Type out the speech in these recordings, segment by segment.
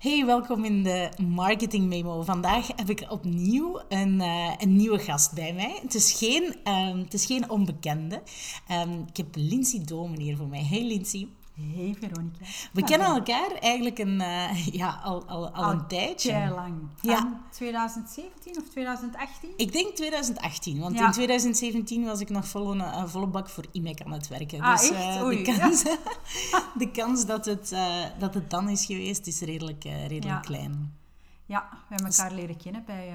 Hey, welkom in de Marketing Memo. Vandaag heb ik opnieuw een, uh, een nieuwe gast bij mij. Het is geen, um, het is geen onbekende. Um, ik heb Lindsay Domen hier voor mij. Hey Lindsay. Hey Veronica. We kennen elkaar eigenlijk een, uh, ja, al, al, al, al, een tijdje. Lang. Ja. 2017 of 2018? Ik denk 2018, want ja. in 2017 was ik nog volle, uh, volle bak voor IMEC aan het werken. Ah, dus uh, de, kans, ja. de kans dat het, dat het dan is geweest is redelijk, redelijk ja. klein. Ja, we hebben elkaar leren kennen bij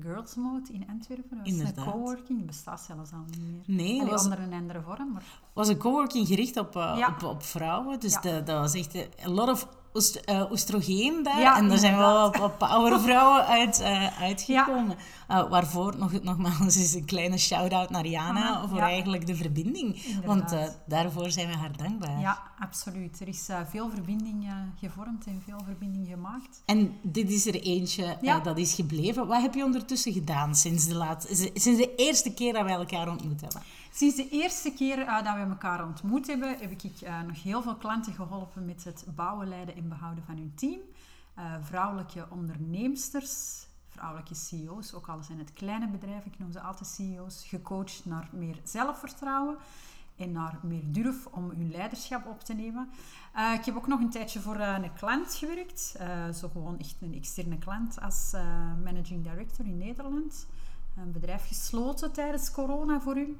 Girls Mode in Antwerpen. Dat was een coworking, bestaat zelfs al niet meer. Nee, Allee, was onder een andere vorm. Maar... was een coworking gericht op, uh, ja. op, op, vrouwen. Dus ja. de, dat was echt a lot of oest, uh, oestrogeen daar. Ja, en daar zijn wel wat, wat powervrouwen uit, uh, uitgekomen. Uh, waarvoor, nog, nogmaals, is een kleine shout-out naar Jana voor ja. eigenlijk de verbinding. Inderdaad. Want daarvoor zijn we haar dankbaar. Ja, absoluut. Er is veel verbinding gevormd en veel verbinding gemaakt. En dit is er eentje dat is gebleven. Wat heb je ondertussen gedaan sinds de, laat, sinds de eerste keer dat wij elkaar ontmoet hebben? Sinds de eerste keer uh, dat we elkaar ontmoet hebben, heb ik uh, nog heel veel klanten geholpen met het bouwen, leiden en behouden van hun team. Uh, vrouwelijke onderneemsters, vrouwelijke CEO's, ook al zijn het kleine bedrijven, ik noem ze altijd CEO's, gecoacht naar meer zelfvertrouwen en naar meer durf om hun leiderschap op te nemen. Ik heb ook nog een tijdje voor een klant gewerkt, zo gewoon echt een externe klant als managing director in Nederland. Een bedrijf gesloten tijdens corona voor u.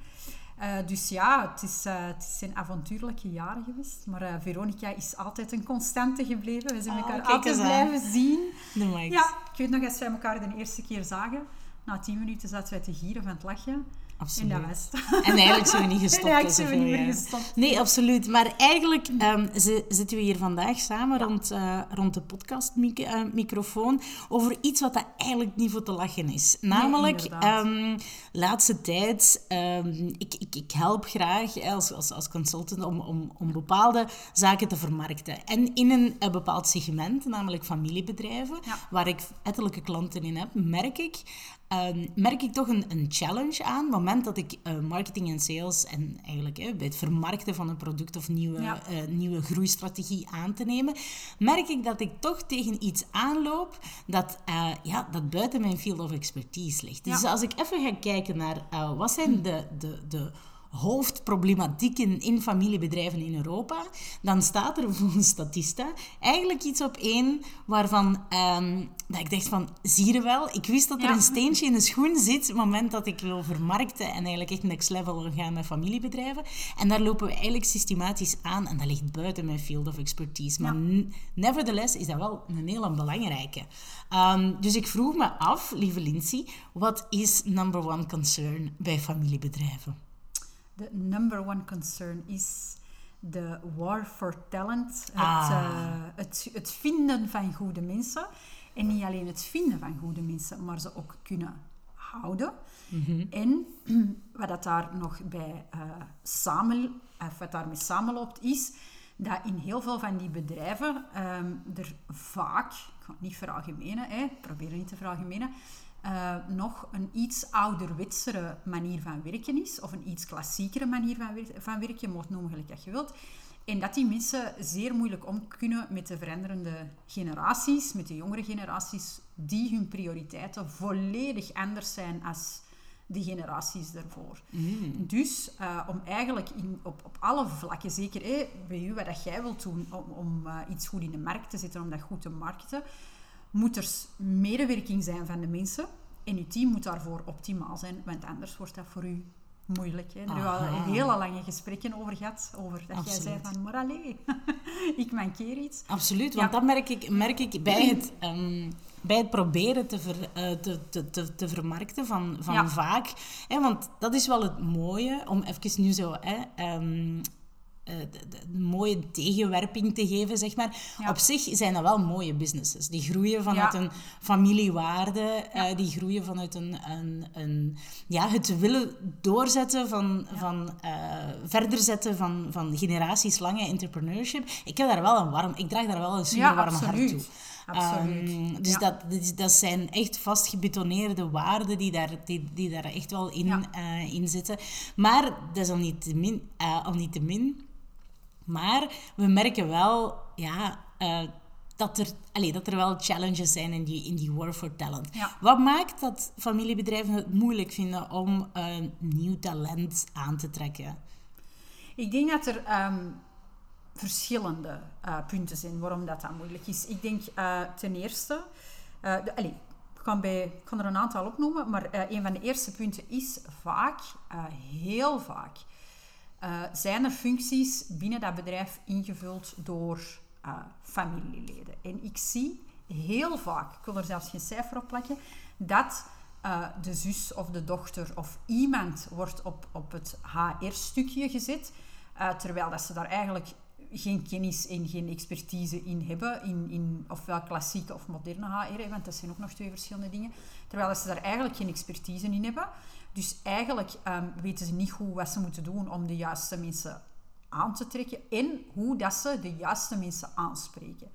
Uh, dus ja, het, is, uh, het zijn avontuurlijke jaren geweest. Maar uh, Veronica is altijd een constante gebleven. We zijn elkaar Oh, altijd blijven zien. De. Ja, ik weet nog als wij elkaar de eerste keer zagen. Na tien minuten zaten wij te gieren van het lachen. Absoluut. En dat was het. En eigenlijk zijn we niet gestopt. Eigenlijk zijn hè, we niet zoveel meer jaar. gestopt. Nee, absoluut. Maar eigenlijk um, zitten we hier vandaag samen rond, uh, rond de podcastmicrofoon over iets wat dat eigenlijk niet voor te lachen is. Namelijk, Nee, um, laatste tijd, um, ik, ik, ik help graag als, als, als consultant om, om, om bepaalde zaken te vermarkten. En in een, een bepaald segment, namelijk familiebedrijven, Ja. waar ik ettelijke klanten in heb, merk ik um, merk ik toch een, een challenge aan. Op het moment dat ik uh, marketing en sales en eigenlijk hè, bij het vermarkten van een product of nieuwe, Ja. uh, nieuwe groeistrategie aan te nemen, merk ik dat ik toch tegen iets aanloop dat, uh, ja, dat buiten mijn field of expertise ligt. Dus als ik even ga kijken naar wat zijn de, de, de hoofdproblematieken in familiebedrijven in Europa, dan staat er volgens Statista eigenlijk iets op één waarvan um, dat ik dacht van, zie je wel, ik wist dat er Ja. een steentje in de schoen zit op het moment dat ik wil vermarkten en eigenlijk echt next level wil gaan met familiebedrijven. En daar lopen we eigenlijk systematisch aan en dat ligt buiten mijn field of expertise. Maar Ja. nevertheless is dat wel een hele belangrijke. Um, dus ik vroeg me af, lieve Lindsay, wat is number one concern bij familiebedrijven? De number one concern is de war for talent. Ah. Het, uh, het, het vinden van goede mensen. En niet alleen het vinden van goede mensen, maar ze ook kunnen houden. Mhm. En wat dat daar nog bij uh, samen, of wat daarmee samenloopt, is dat in heel veel van die bedrijven um, er vaak, ik ga het niet veralgemenen, hè, probeer het niet te veralgemenen, uh, nog een iets ouderwetsere manier van werken is, of een iets klassiekere manier van, wer van werken, je het noemen gelijk dat je wilt. En dat die mensen zeer moeilijk om kunnen met de veranderende generaties, met de jongere generaties, die hun prioriteiten volledig anders zijn als de generaties daarvoor. Mm. Dus uh, om eigenlijk in, op, op alle vlakken, zeker hey, bij u, wat dat jij wilt doen om, om uh, iets goed in de markt te zetten, om dat goed te markten, moet er medewerking zijn van de mensen. En uw team moet daarvoor optimaal zijn, want anders wordt dat voor u moeilijk. Hè? Daar hebben we al hele lange gesprekken over gehad. Over dat Absoluut. jij zei van, maar allee, ik mankeer iets. Absoluut, want Ja. dat merk ik, merk ik bij, het, um, bij het proberen te, ver, uh, te, te, te, te vermarkten van, van Ja. vaak. Hè, want dat is wel het mooie, om even nu zo... Hè, um, de, de mooie tegenwerping te geven, zeg maar. Ja. Op zich zijn dat wel mooie businesses. Die groeien vanuit Ja. een familiewaarde, uh, die groeien vanuit een, een, een, ja, het willen doorzetten van, van uh, verder zetten van, van generatieslange entrepreneurship. Ik heb daar wel een warm, ik draag daar wel een super warm hart toe. Absoluut. Um, dus dat, dat, dat zijn echt vastgebetoneerde waarden die daar, die, die daar echt wel in, uh, in zitten. Maar dat is al niet te min. Al niet te min. Maar we merken wel, ja, uh, dat er, allee, dat er wel challenges zijn in die, in die war for talent. Ja. Wat maakt dat familiebedrijven het moeilijk vinden om een nieuw talent aan te trekken? Ik denk dat er ehm, verschillende eh, punten zijn waarom dat, dat moeilijk is. Ik denk eh, ten eerste, de, allez, ik, kan bij, ik kan er een aantal opnoemen, maar een van de eerste punten is vaak, heel vaak, zijn er functies binnen dat bedrijf ingevuld door familieleden. En ik zie heel vaak, ik wil er zelfs geen cijfer op plakken, dat de zus of de dochter of iemand wordt op, op het HR-stukje gezet, terwijl dat ze daar eigenlijk geen kennis en geen expertise in hebben, in, in ofwel klassieke of moderne HR, want dat zijn ook nog twee verschillende dingen, terwijl ze daar eigenlijk geen expertise in hebben. Dus eigenlijk um, weten ze niet goed wat ze moeten doen om de juiste mensen aan te trekken en hoe dat ze de juiste mensen aanspreken.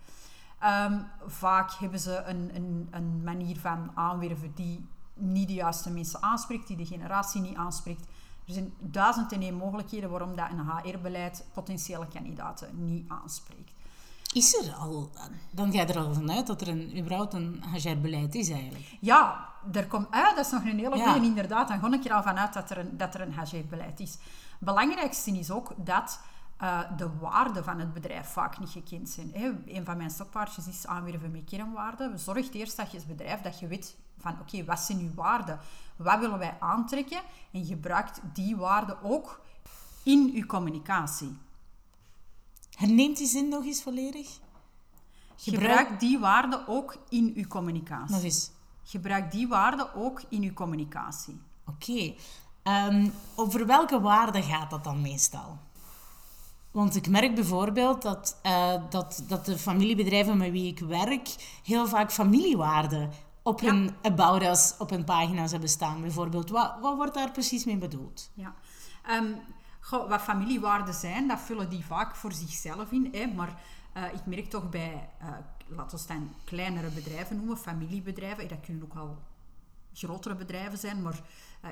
Um, vaak hebben ze een, een, een manier van aanwerven die niet de juiste mensen aanspreekt, die de generatie niet aanspreekt. Er zijn duizend en één mogelijkheden waarom dat een HR-beleid potentiële kandidaten niet aanspreekt. Is er al, dan ga je er al vanuit dat er een, überhaupt een HR-beleid is eigenlijk? Ja, er komt uit, dat is nog een hele goede, inderdaad. Dan ga ik er al vanuit dat er een, dat er een HR-beleid is. belangrijkste is ook dat uh, de waarden van het bedrijf vaak niet gekend zijn. Hè. Een van mijn stokpaardjes is aanwerven met kernwaarden. Zorg eerst dat je als bedrijf dat je weet van oké, wat zijn uw waarden? Wat willen wij aantrekken? En gebruikt die waarden ook in uw communicatie. Herneemt die zin nog eens volledig? Gebruik, die waarden ook in uw communicatie. Nog eens. Gebruik die waarden ook in uw communicatie. Oké. Ehm, over welke waarden gaat dat dan meestal? Want ik merk bijvoorbeeld dat, uh, dat, dat de familiebedrijven met wie ik werk heel vaak familiewaarden op hun About Us, op hun pagina's hebben staan, bijvoorbeeld. Wat, wat wordt daar precies mee bedoeld? Ja. Um, wat familiewaarden zijn, dat vullen die vaak voor zichzelf in. Hè, maar uh, ik merk toch bij, uh, laten we dan kleinere bedrijven noemen, familiebedrijven, dat kunnen ook al grotere bedrijven zijn, maar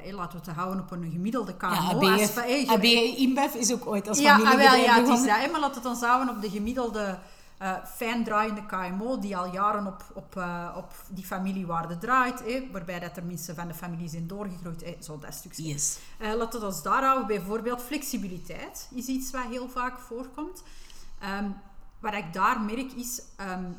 uh, laten we het houden op een gemiddelde KMO. Ja, ABF, ABF InBev is ook ooit als familiebedrijf Ja, ja, het is dat, maar laten we het ons houden op de gemiddelde uh, fijn draaiende KMO die al jaren op, op, uh, op die familiewaarde draait, eh, waarbij dat er mensen van de familie zijn doorgegroeid, eh, zo dat stukje. Yes. Uh, laten we ons daar houden. Bijvoorbeeld flexibiliteit is iets wat heel vaak voorkomt. Um, wat ik daar merk is um,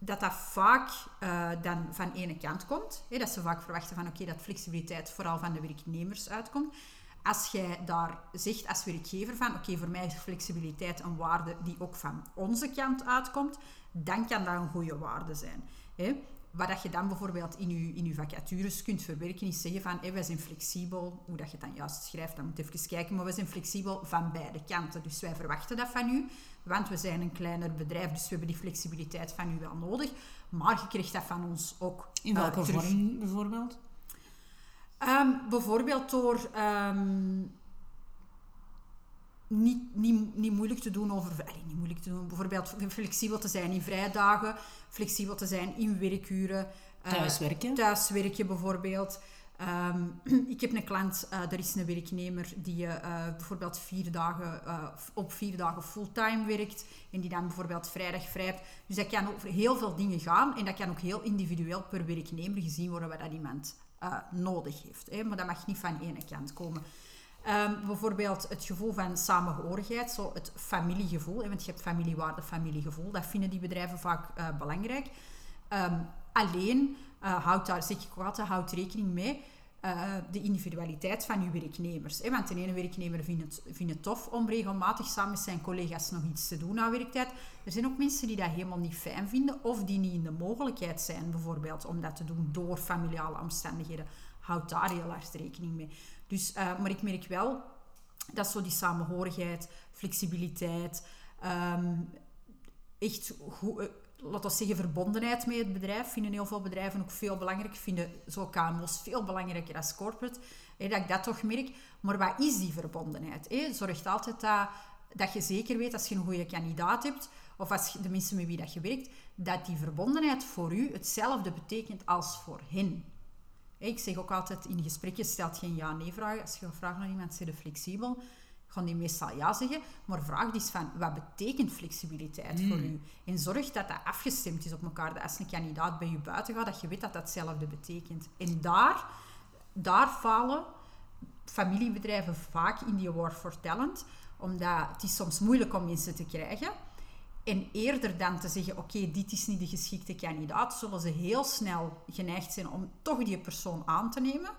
dat dat vaak uh, dan van ene kant komt. Hè, dat ze vaak verwachten van oké, dat flexibiliteit vooral van de werknemers uitkomt als jij daar zegt als werkgever van oké, voor mij is flexibiliteit een waarde die ook van onze kant uitkomt, dan kan dat een goede waarde zijn. Hè? Wat je dan bijvoorbeeld in je, in uw vacatures kunt verwerken, is zeggen van wij zijn flexibel, hoe dat je het dan juist schrijft, dan moet je even kijken, maar we zijn flexibel van beide kanten. Dus wij verwachten dat van u, want we zijn een kleiner bedrijf, dus we hebben die flexibiliteit van u wel nodig, maar je krijgt dat van ons ook In welke uh, vorm bijvoorbeeld? Um, bijvoorbeeld door um, niet, niet, niet moeilijk te doen over... Allez, niet moeilijk te doen. Bijvoorbeeld flexibel te zijn in vrijdagen. Flexibel te zijn in werkuren. Uh, thuiswerken. Thuiswerken bijvoorbeeld. Um, ik heb een klant, uh, er is een werknemer die uh, bijvoorbeeld vier dagen, uh, op vier dagen fulltime werkt en die dan bijvoorbeeld vrijdag vrij heeft. Dus dat kan over heel veel dingen gaan en dat kan ook heel individueel per werknemer gezien worden wat dat iemand nodig heeft. Hè? Maar dat mag niet van ene kant komen. Um, bijvoorbeeld het gevoel van samengehorigheid, zo het familiegevoel. Hè? Want je hebt familiewaarde, familiegevoel. Dat vinden die bedrijven vaak belangrijk. Um, alleen, uh, houd daar, ik altijd, houd rekening mee uh, de individualiteit van uw werknemers. Hè? Want de ene werknemer vindt het, vindt het tof om regelmatig samen met zijn collega's nog iets te doen aan werktijd. Er zijn ook mensen die dat helemaal niet fijn vinden of die niet in de mogelijkheid zijn, bijvoorbeeld, om dat te doen door familiale omstandigheden. Houd daar heel hard rekening mee. Dus, uh, maar ik merk wel dat zo die samenhorigheid, flexibiliteit, um, echt goed laten we zeggen, verbondenheid met het bedrijf. Vinden heel veel bedrijven ook veel belangrijk. Vinden zo KMO's veel belangrijker als corporate. Hè, dat ik dat toch merk. Maar wat is die verbondenheid? Hè? Zorgt altijd dat, dat je zeker weet als je een goede kandidaat hebt, of als de mensen met wie dat je werkt, dat die verbondenheid voor u hetzelfde betekent als voor hen. Ik zeg ook altijd in gesprekken, stelt geen ja-nee vragen. Als je vraagt naar iemand, zit flexibel? Gaan die meestal ja zeggen. Maar vraag dus van, wat betekent flexibiliteit voor u? En zorg dat dat afgestemd is op elkaar. Dat als een kandidaat bij je buiten gaat, dat je weet dat dat hetzelfde betekent. En daar, daar falen familiebedrijven vaak in die war for talent. Omdat het is soms moeilijk om mensen te krijgen. En eerder dan te zeggen, oké, dit is niet de geschikte kandidaat, zullen ze heel snel geneigd zijn om toch die persoon aan te nemen.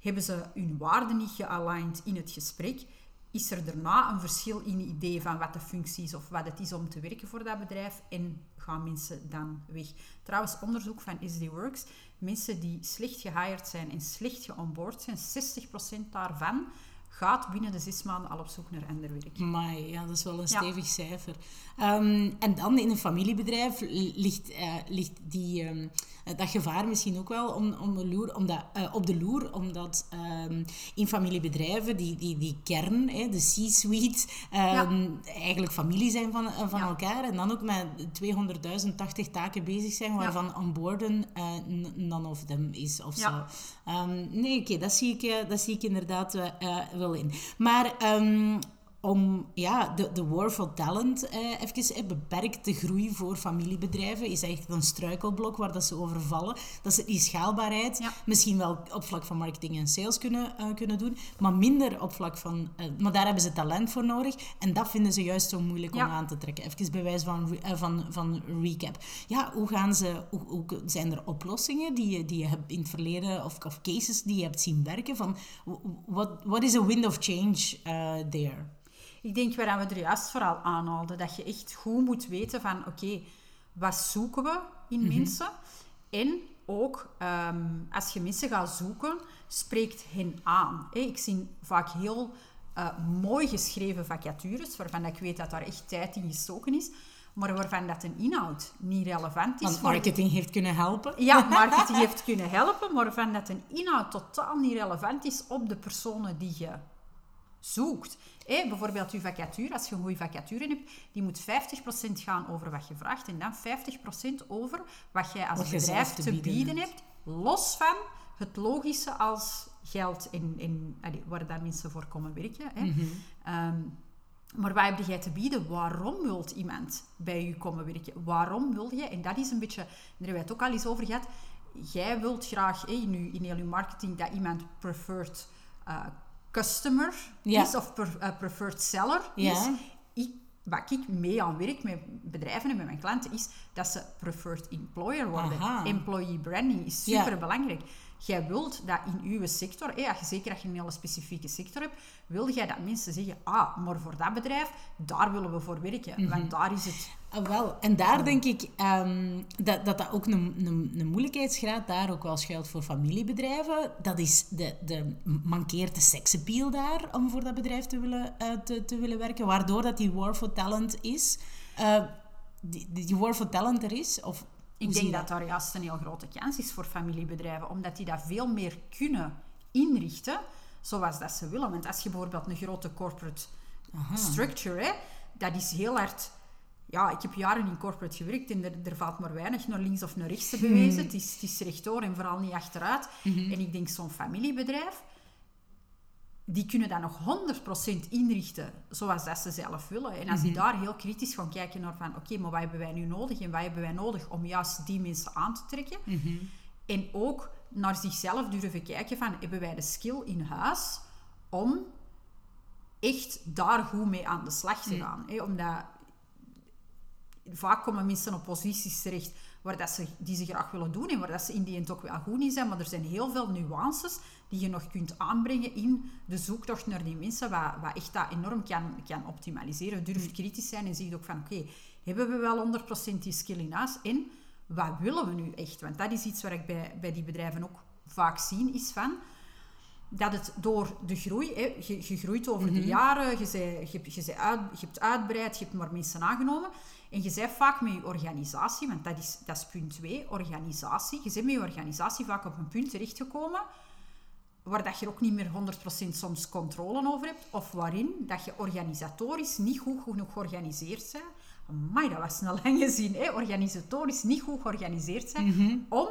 Hebben ze hun waarden niet gealigned in het gesprek? Is er daarna een verschil in idee van wat de functie is of wat het is om te werken voor dat bedrijf? En gaan mensen dan weg? Trouwens, onderzoek van SD Works, mensen die slecht gehired zijn en slecht geonboard zijn, 60% daarvan gaat binnen de zes maanden al op zoek naar ander werk. Maar ja, dat is wel een stevig cijfer. Ehm, en dan in een familiebedrijf ligt, uh, ligt die, um, dat gevaar misschien ook wel om, om de loer, omdat, uh, op de loer, omdat um, in familiebedrijven die, die, die kern, hè, de C-suite, ja. eigenlijk familie zijn van, van ja. elkaar en dan ook met 200.080 taken bezig zijn, waarvan ja. onboarden none of them is of zo. nee, oké, okay, dat, zie ik, dat zie ik inderdaad wel in. Maar om ja, de, de war for talent eh, even eh, beperkte groei voor familiebedrijven is eigenlijk een struikelblok waar dat ze over vallen. Dat ze die schaalbaarheid misschien wel op vlak van marketing en sales kunnen, uh, kunnen doen, maar minder op vlak van... Uh, maar daar hebben ze talent voor nodig en dat vinden ze juist zo moeilijk ja. om aan te trekken. Even bij wijze van, uh, van, van recap. Ja, hoe gaan ze... Hoe, hoe, zijn er oplossingen die je, die je hebt in het verleden of, of cases die je hebt zien werken van... What, what is a wind of change there? Ik denk waar we er juist vooral aanhaalden, dat je echt goed moet weten van oké, okay, wat zoeken we in mm -hmm. mensen? En ook um, als je mensen gaat zoeken, spreekt hen aan. Hey, ik zie vaak heel uh, mooi geschreven vacatures, waarvan ik weet dat daar echt tijd in gestoken is maar waarvan dat een inhoud niet relevant is. Want marketing heeft kunnen helpen. Ja, marketing heeft kunnen helpen, maar waarvan dat een inhoud totaal niet relevant is op de personen die je zoekt. Hey, bijvoorbeeld je vacature, als je een goede vacature hebt, die moet 50% gaan over wat je vraagt en dan 50% over wat jij als wat bedrijf te, bieden, bieden hebt. Los van het logische als geld in, in, waar daar mensen voor komen werken. Hè. Mm -hmm. um, maar wat heb jij te bieden? Waarom wilt iemand bij je komen werken? Waarom wil je? En dat is een beetje, daar hebben we het ook al eens over gehad. Jij wilt graag hey, in, in heel je marketing dat iemand preferred uh, customer ja. is of per, uh, preferred seller ja. is. Ik, wat ik mee aan werk met bedrijven en met mijn klanten is dat ze preferred employer worden. Aha. Employee branding is super belangrijk. Jij wilt dat in uw sector, eh, zeker als je een hele specifieke sector hebt, wil jij dat mensen zeggen, ah, maar voor dat bedrijf, daar willen we voor werken. Mm -hmm. Want daar is het Ah, wel, en daar denk ik um, dat, dat dat ook een, een, een moeilijkheidsgraad daar ook wel schuilt voor familiebedrijven. Dat is de, de mankeert de seksappeal daar om voor dat bedrijf te willen, uh, te, te willen werken, waardoor dat die war for talent is. Uh, die, die war for talent er is, of ik denk dat daar juist een heel grote kans is voor familiebedrijven, omdat die dat veel meer kunnen inrichten zoals dat ze willen. Want als je bijvoorbeeld een grote corporate Aha. structure, hè, dat is heel hard ja, ik heb jaren in corporate gewerkt en er, er valt maar weinig naar links of naar rechts te bewijzen. Hmm. Het, is, het is rechtdoor en vooral niet achteruit. Mhm. En ik denk, zo'n familiebedrijf, die kunnen dat nog 100% inrichten zoals dat ze zelf willen. En als die mhm. daar heel kritisch gaan kijken naar van, oké, maar wat hebben wij nu nodig en wat hebben wij nodig om juist die mensen aan te trekken? Mhm. En ook naar zichzelf durven kijken van, hebben wij de skill in huis om echt daar goed mee aan de slag te gaan? Omdat vaak komen mensen op posities terecht waar dat ze, die ze graag willen doen en waar dat ze in die end ook wel goed in zijn. Maar er zijn heel veel nuances die je nog kunt aanbrengen in de zoektocht naar die mensen, wat, wat echt dat enorm kan, kan optimaliseren. Durf mm. kritisch zijn en zie ook van, oké, hebben we wel 100% die skill in huis? En wat willen we nu echt? Want dat is iets waar ik bij, bij die bedrijven ook vaak zie, is van dat het door de groei, hè, je, je groeit over de mhm. jaren, je, zei, je, je, je, uit, je hebt uitbreid, je hebt maar mensen aangenomen. En je bent vaak met je organisatie, want dat is, dat is punt 2, organisatie. Je bent met je organisatie vaak op een punt terechtgekomen waar dat je ook niet meer 100% soms controle over hebt, of waarin dat je organisatorisch niet goed genoeg georganiseerd bent. Maar dat was een lange zin, hè? organisatorisch niet goed georganiseerd zijn, mhm. om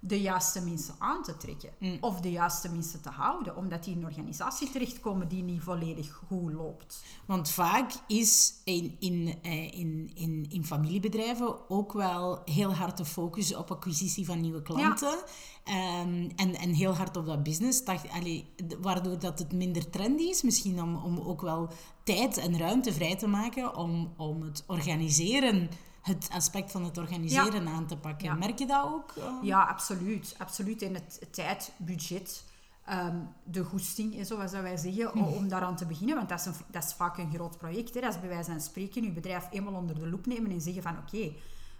de juiste mensen aan te trekken. Mm. Of de juiste mensen te houden. Omdat die in een organisatie terechtkomen die niet volledig goed loopt. Want vaak is in, in, eh, in, in, in familiebedrijven ook wel heel hard de focus op acquisitie van nieuwe klanten. Ehm, en, en heel hard op dat business. Dacht, allee, waardoor dat het minder trendy is. Misschien om, om ook wel tijd en ruimte vrij te maken om, om het organiseren, het aspect van het organiseren aan te pakken. Ja. Merk je dat ook? eh? Ja, absoluut. absoluut. En het tijd, budget, ehm, de goesting, eh, zoals dat wij zeggen, o- om daaraan te beginnen. Want dat is, een, dat is vaak een groot project. Hè. Dat is bij wijze van spreken je bedrijf eenmaal onder de loep nemen en zeggen van oké,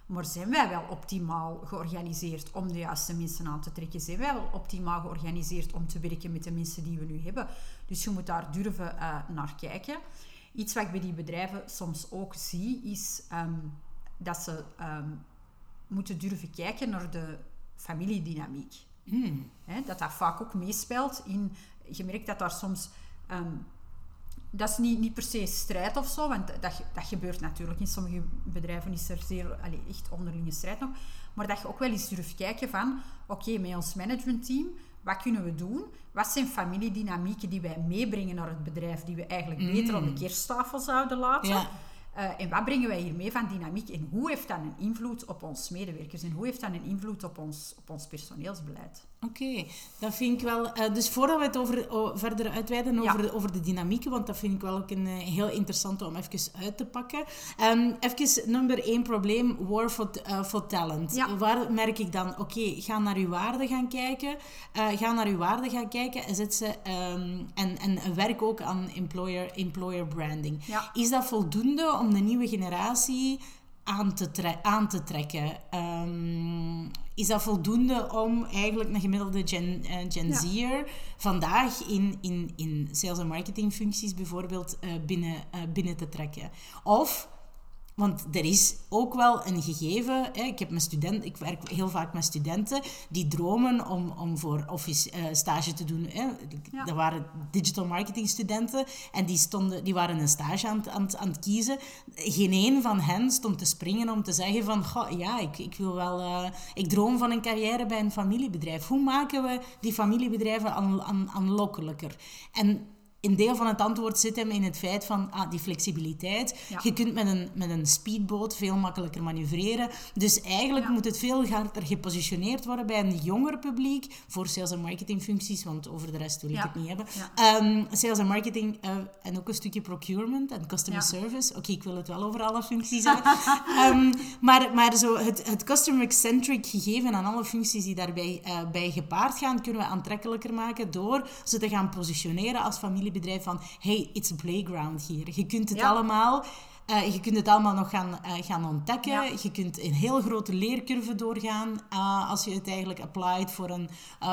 maar zijn wij wel optimaal georganiseerd om de juiste mensen aan te trekken? Zijn wij wel optimaal georganiseerd om te werken met de mensen die we nu hebben? Dus je moet daar durven eh, naar kijken. Iets wat ik bij die bedrijven soms ook zie, is ehm, dat ze ehm, moeten durven kijken naar de familiedynamiek. Hè, dat dat vaak ook meespeelt in... Je merkt dat daar soms... ehm, dat is niet, niet per se strijd of zo, want dat, dat gebeurt natuurlijk. In sommige bedrijven is er zeer, allee, echt onderlinge strijd nog. Maar dat je ook wel eens durft kijken van... Oké, met ons managementteam, wat kunnen we doen? Wat zijn familiedynamieken die wij meebrengen naar het bedrijf, die we eigenlijk beter op de kersttafel zouden laten? Ja. Eh, en wat brengen wij hiermee van dynamiek? En hoe heeft dat een invloed op ons medewerkers? En hoe heeft dat een invloed op ons, op ons personeelsbeleid? Oké, dat vind ik wel. eh, dus voordat we het over, verder uitweiden over, de, over de dynamieken, want dat vind ik wel ook een eh, heel interessante om even uit te pakken. Ehm even nummer één probleem: war for, eh, for talent. Ja. Waar merk ik dan? Oké, ga naar uw waarden gaan kijken. ga naar uw waarden gaan kijken en zet ze. ehm, en, en werk ook aan employer, employer branding. Ja. Is dat voldoende om de nieuwe generatie aan te, tre- aan te trekken? Ehm, is dat voldoende om eigenlijk een gemiddelde Gen, eh, Gen Ja. Z'er vandaag in, in, in sales- en marketingfuncties bijvoorbeeld eh, binnen, eh, binnen te trekken? Of want er is ook wel een gegeven. Hè, ik, heb mijn student, ik werk heel vaak met studenten die dromen om, om voor office eh, stage te doen. Hè. Ja. Dat waren digital marketing studenten en die, stonden, die waren een stage aan, het- aan, aan het kiezen. Geen een van hen stond te springen om te zeggen van "Goh, ja, ik, ik wil wel. eh, ik droom van een carrière bij een familiebedrijf. Hoe maken we die familiebedrijven aan, aan, aanlokkelijker? En een deel van het antwoord zit hem in het feit van ah, die flexibiliteit. Ja. Je kunt met een, met een speedboot veel makkelijker manoeuvreren. Dus eigenlijk Ja. moet het veel harder gepositioneerd worden bij een jonger publiek voor sales- en marketingfuncties, want over de rest wil ik Ja. het niet hebben. Ehm, sales en marketing eh, en ook een stukje procurement en customer service. Oké, ik wil het wel over alle functies hebben. Ehm, maar maar zo het, het customer-centric gegeven aan alle functies die daarbij eh, bij gepaard gaan, kunnen we aantrekkelijker maken door ze te gaan positioneren als familiebedrijf van hey, it's a playground hier. Je kunt het Ja. allemaal... eh, je kunt het allemaal nog gaan, eh, gaan ontdekken. Ja. Je kunt een heel grote leercurve doorgaan eh, als je het eigenlijk applied voor een,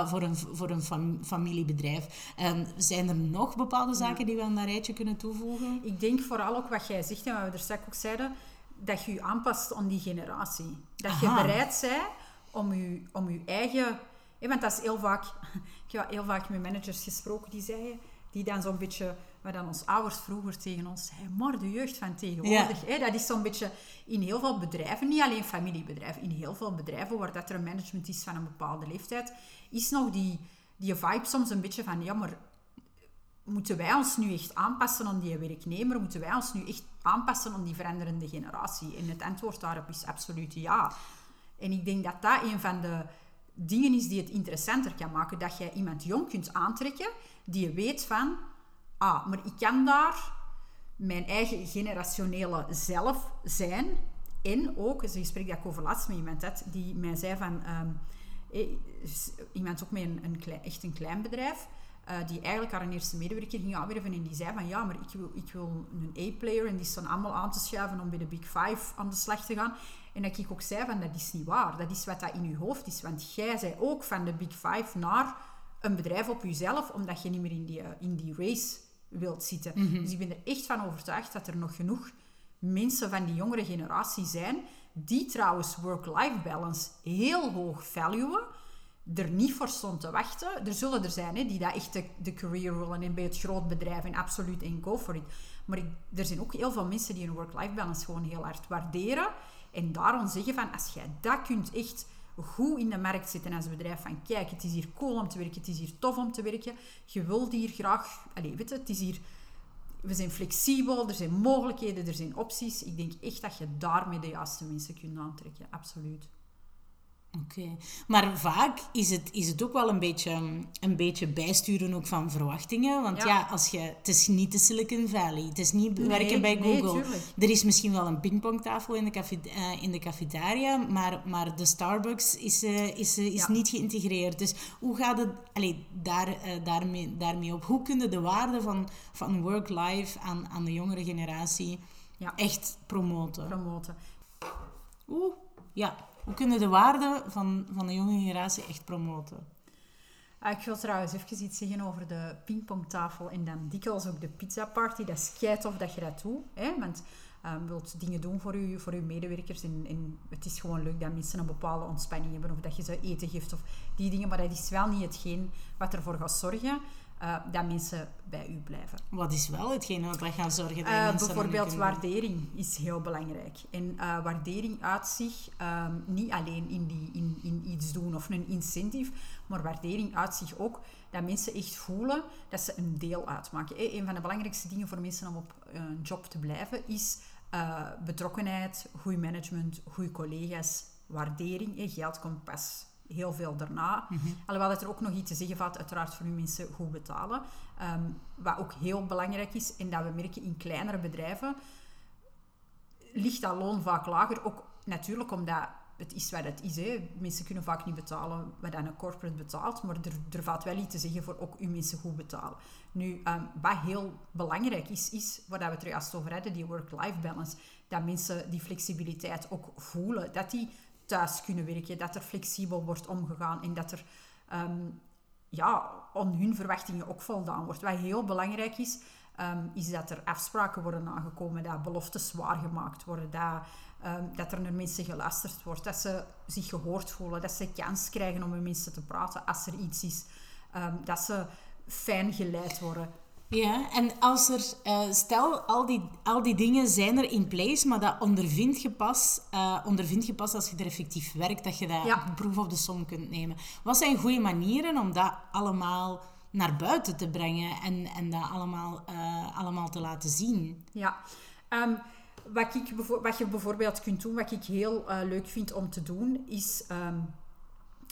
voor een, voor een fam- familiebedrijf. En zijn er nog bepaalde zaken die we aan dat rijtje kunnen toevoegen? Ik denk vooral ook wat jij zegt en wat we er straks ook zeiden, dat je je aanpast aan die generatie. Dat je bereid bent om je, om je eigen... hè, want dat is heel vaak... Ik heb heel vaak met managers gesproken die zeiden... Die dan zo'n beetje... Wat dan onze ouders vroeger tegen ons zeiden. Maar de jeugd van tegenwoordig... Hè, dat is zo'n beetje in heel veel bedrijven, niet alleen familiebedrijven, in heel veel bedrijven waar dat er een management is van een bepaalde leeftijd, is nog die, die vibe soms een beetje van... Ja, maar moeten wij ons nu echt aanpassen aan die werknemer? Moeten wij ons nu echt aanpassen aan die veranderende generatie? En het antwoord daarop is absoluut ja. En ik denk dat dat een van de dingen is die het interessanter kan maken. Dat jij iemand jong kunt aantrekken die je weet van... Ah, maar ik kan daar mijn eigen generationele zelf zijn. En ook, is een gesprek dat ik over laatst met iemand had, die mij zei van... s- iemand ook met een, een klein, echt een klein bedrijf, eh, die eigenlijk haar eerste medewerker ging aanwerven en die zei van ja, maar ik wil, ik wil een A-player en die staan allemaal aan te schuiven om bij de Big Five aan de slag te gaan. En dat ik ook zei van dat is niet waar, dat is wat dat in je hoofd is, want jij zei ook van de Big Five naar een bedrijf op jezelf, omdat je niet meer in die, eh, in die race wilt zitten. Dus ik ben er echt van overtuigd dat er nog genoeg mensen van die jongere generatie zijn, die trouwens work-life balance heel hoog valuen, er niet voor stond te wachten. Er zullen er zijn hè, die dat echt de, de career willen en bij het groot bedrijf en absoluut en go for it. Maar ik, er zijn ook heel veel mensen die een work-life balance gewoon heel hard waarderen. En daarom zeggen van, als jij dat kunt echt goed in de markt zitten als bedrijf. Van kijk, het is hier cool om te werken, het is hier tof om te werken. Je wilt hier graag... Allez, weet het is hier... We zijn flexibel, er zijn mogelijkheden, er zijn opties. Ik denk echt dat je daarmee de juiste mensen kunt aantrekken. Absoluut. Oké, maar vaak is het, is het ook wel een beetje, een beetje bijsturen ook van verwachtingen. Want ja, als je, het is niet de Silicon Valley, het is niet werken bij Google. er is misschien wel een pingpongtafel in de, café, uh, in de cafetaria, maar, maar de Starbucks is, uh, is, uh, is niet geïntegreerd. Dus hoe gaat het allee, daar, daarmee, daarmee op? Hoe kunnen de waarde van, van work-life aan, aan de jongere generatie echt promoten? Promoten. Oeh, ja. Hoe kunnen de waarden van, van de jonge generatie echt promoten? Ah, ik wil trouwens even iets zeggen over de pingpongtafel en dan dikwijls ook de pizzaparty. Dat is kei tof dat je dat doet. Hè? Want je wilt dingen doen voor je, voor je medewerkers. En, en, het is gewoon leuk dat mensen een bepaalde ontspanning hebben. Of dat je ze eten geeft of die dingen. Maar dat is wel niet hetgeen wat ervoor gaat zorgen uh, dat mensen bij u blijven. Wat is wel hetgeen wat wij gaan zorgen dat uh, Bijvoorbeeld waardering is heel belangrijk. En uh, waardering uit zich um, niet alleen in, die, in, in iets doen of een incentive, maar waardering uit zich ook dat mensen echt voelen dat ze een deel uitmaken. Een van de belangrijkste dingen voor mensen om op een job te blijven is betrokkenheid, goed management, goede collega's, waardering. Geld komt pas heel veel daarna. Mm Alhoewel dat er ook nog iets te zeggen valt, uiteraard voor uw mensen goed betalen. Ehm, wat ook heel belangrijk is, en dat we merken in kleinere bedrijven, ligt dat loon vaak lager. Ook natuurlijk omdat het is wat het is. Hè. Mensen kunnen vaak niet betalen wat een corporate betaalt, maar er, er valt wel iets te zeggen voor ook uw mensen goed betalen. Nu, um, wat heel belangrijk is, is waar we het er juist over hadden, die work-life balance. Dat mensen die flexibiliteit ook voelen. Dat die thuis kunnen werken, dat er flexibel wordt omgegaan en dat er um, ja, aan hun verwachtingen ook voldaan wordt. Wat heel belangrijk is, um, is dat er afspraken worden nagekomen, dat beloftes gemaakt worden, dat, um, dat er naar mensen geluisterd wordt, dat ze zich gehoord voelen, dat ze kans krijgen om met mensen te praten als er iets is, dat ze fijn geleid worden. Ja, en als er, uh, stel, al die, al die dingen zijn er in place, maar dat ondervind je pas, uh, ondervind je pas als je er effectief werkt, dat je dat ja. proef op de som kunt nemen. Wat zijn goede manieren om dat allemaal naar buiten te brengen en, en dat allemaal, uh, allemaal te laten zien? Ja, um, wat, ik, wat je bijvoorbeeld kunt doen, wat ik heel leuk vind om te doen, is... Um,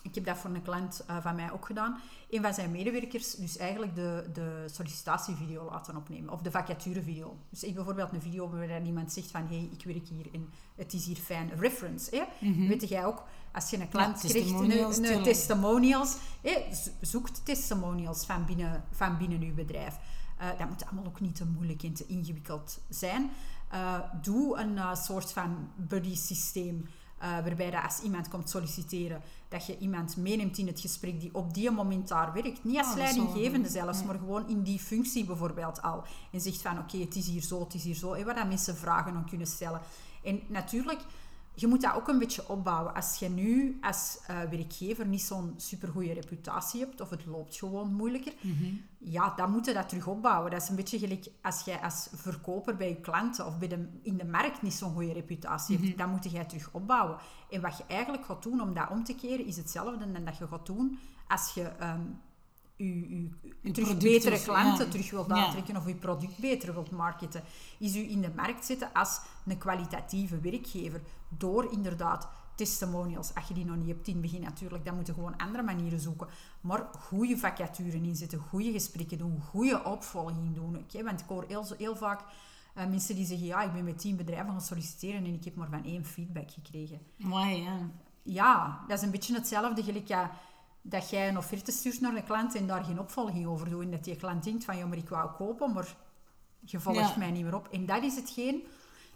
ik heb dat voor een klant uh, van mij ook gedaan. Een van zijn medewerkers, dus eigenlijk de, de sollicitatievideo laten opnemen. Of de vacaturevideo. Dus ik bijvoorbeeld een video waarin iemand zegt van... Hé, hey, ik werk hier en het is hier fijn. Reference, hè. Mm Weet jij ook, als je een klant ja, krijgt, een, een testimonials... Hè, zoekt testimonials van binnen, van binnen uw bedrijf. Uh, dat moet allemaal ook niet te moeilijk en te ingewikkeld zijn. Uh, doe een soort van buddy systeem... Uh, waarbij dat als iemand komt solliciteren, dat je iemand meeneemt in het gesprek die op die moment daar werkt. Niet als ah, leidinggevende zelfs, maar gewoon in die functie bijvoorbeeld al. En zegt van oké, het is hier zo, het is hier zo. En waar dat mensen vragen om kunnen stellen. En natuurlijk je moet dat ook een beetje opbouwen. Als je nu als uh, werkgever niet zo'n supergoeie reputatie hebt, of het loopt gewoon moeilijker, mm ja, dan moet je dat terug opbouwen. Dat is een beetje gelijk als jij als verkoper bij je klanten of bij de, in de markt niet zo'n goede reputatie hebt, mhm. dan moet je terug opbouwen. En wat je eigenlijk gaat doen om dat om te keren, is hetzelfde dan dat je gaat doen als je um, je, terug betere klanten terug wilt aantrekken of je product beter wilt marketen, is u in de markt zetten als een kwalitatieve werkgever. Door inderdaad testimonials, als je die nog niet hebt in het begin natuurlijk, dan moet je gewoon andere manieren zoeken. Maar goede vacaturen inzetten, goede gesprekken doen, goede opvolging doen. Okay? Want ik hoor heel, heel vaak uh, mensen die zeggen, ja, ik ben met tien bedrijven gaan solliciteren en ik heb maar van één feedback gekregen. Mooi, ja. Ja, dat is een beetje hetzelfde gelijk ja, dat jij een offerte stuurt naar een klant en daar geen opvolging over doet. En dat die klant denkt van, ja, maar ik wou kopen, maar je volgt mij niet meer op. En dat is hetgeen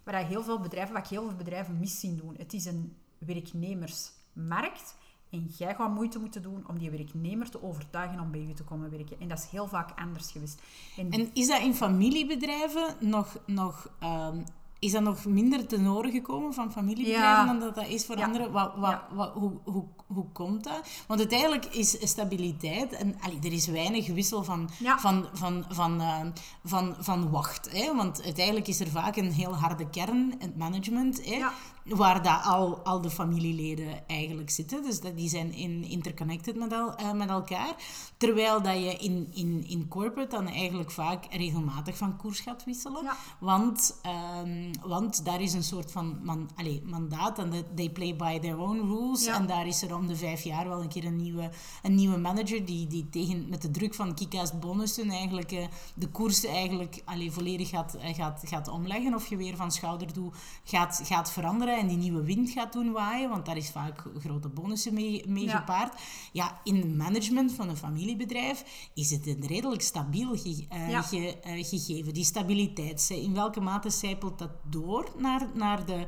waar heel veel bedrijven, wat heel veel bedrijven mis zien doen. Het is een werknemersmarkt. En jij gaat moeite moeten doen om die werknemer te overtuigen om bij je te komen werken. En dat is heel vaak anders geweest. En, en is dat in familiebedrijven nog, nog um, is dat nog minder ten horen gekomen van familiebedrijven dan dat dat is voor anderen? Wat, wat, wat, hoe, hoe, hoe komt dat? Want uiteindelijk is stabiliteit... En, allee, er is weinig wissel van, van, van, van, uh, van, van wacht. Hè? Want uiteindelijk is er vaak een heel harde kern, het management. Hè? Waar dat al, al de familieleden eigenlijk zitten. Dus dat, die zijn in, interconnected met, el, eh, met elkaar. Terwijl dat je in, in, in corporate dan eigenlijk vaak regelmatig van koers gaat wisselen. Ja. Want, ehm, want daar is een soort van man, allez, mandaat en they play by their own rules. Ja. En daar is er om de vijf jaar wel een keer een nieuwe, een nieuwe manager die, die tegen, met de druk van Kika's bonussen eigenlijk eh, de koers eigenlijk allee, volledig gaat, eh, gaat, gaat omleggen. Of je weer van schouderdoe gaat, gaat veranderen en die nieuwe wind gaat doen waaien. Want daar is vaak grote bonussen mee, mee Ja. gepaard. Ja, in het management van een familiebedrijf is het een redelijk stabiel ge- eh, Ja. ge- eh, gegeven. Die stabiliteit, in welke mate zijpelt dat door naar, naar, de,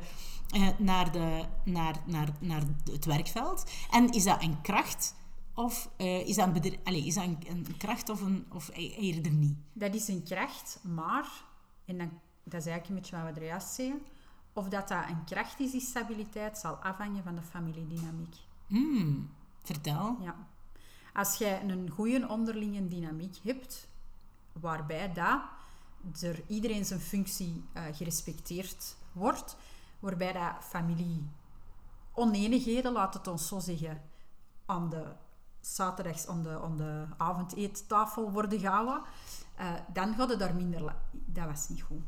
eh, naar, de, naar, naar, naar het werkveld? En is dat een kracht of eh, is dat, een, bedrijf, allez, is dat een, een kracht of, een, of e- eerder niet? Dat is een kracht, maar, en dan, dat is eigenlijk een beetje wat we er juist zeggen, of dat dat een kracht is, die stabiliteit, zal afhangen van de familiedynamiek. Hmm, vertel. Ja. Als jij een goede onderlinge dynamiek hebt, waarbij dat er iedereen zijn functie eh, gerespecteerd wordt, waarbij dat familie oneenigheden, laat het ons zo zeggen, aan de zaterdags aan de, aan de avondeettafel worden gehouden, eh, dan gaat het daar minder... Dat was niet goed.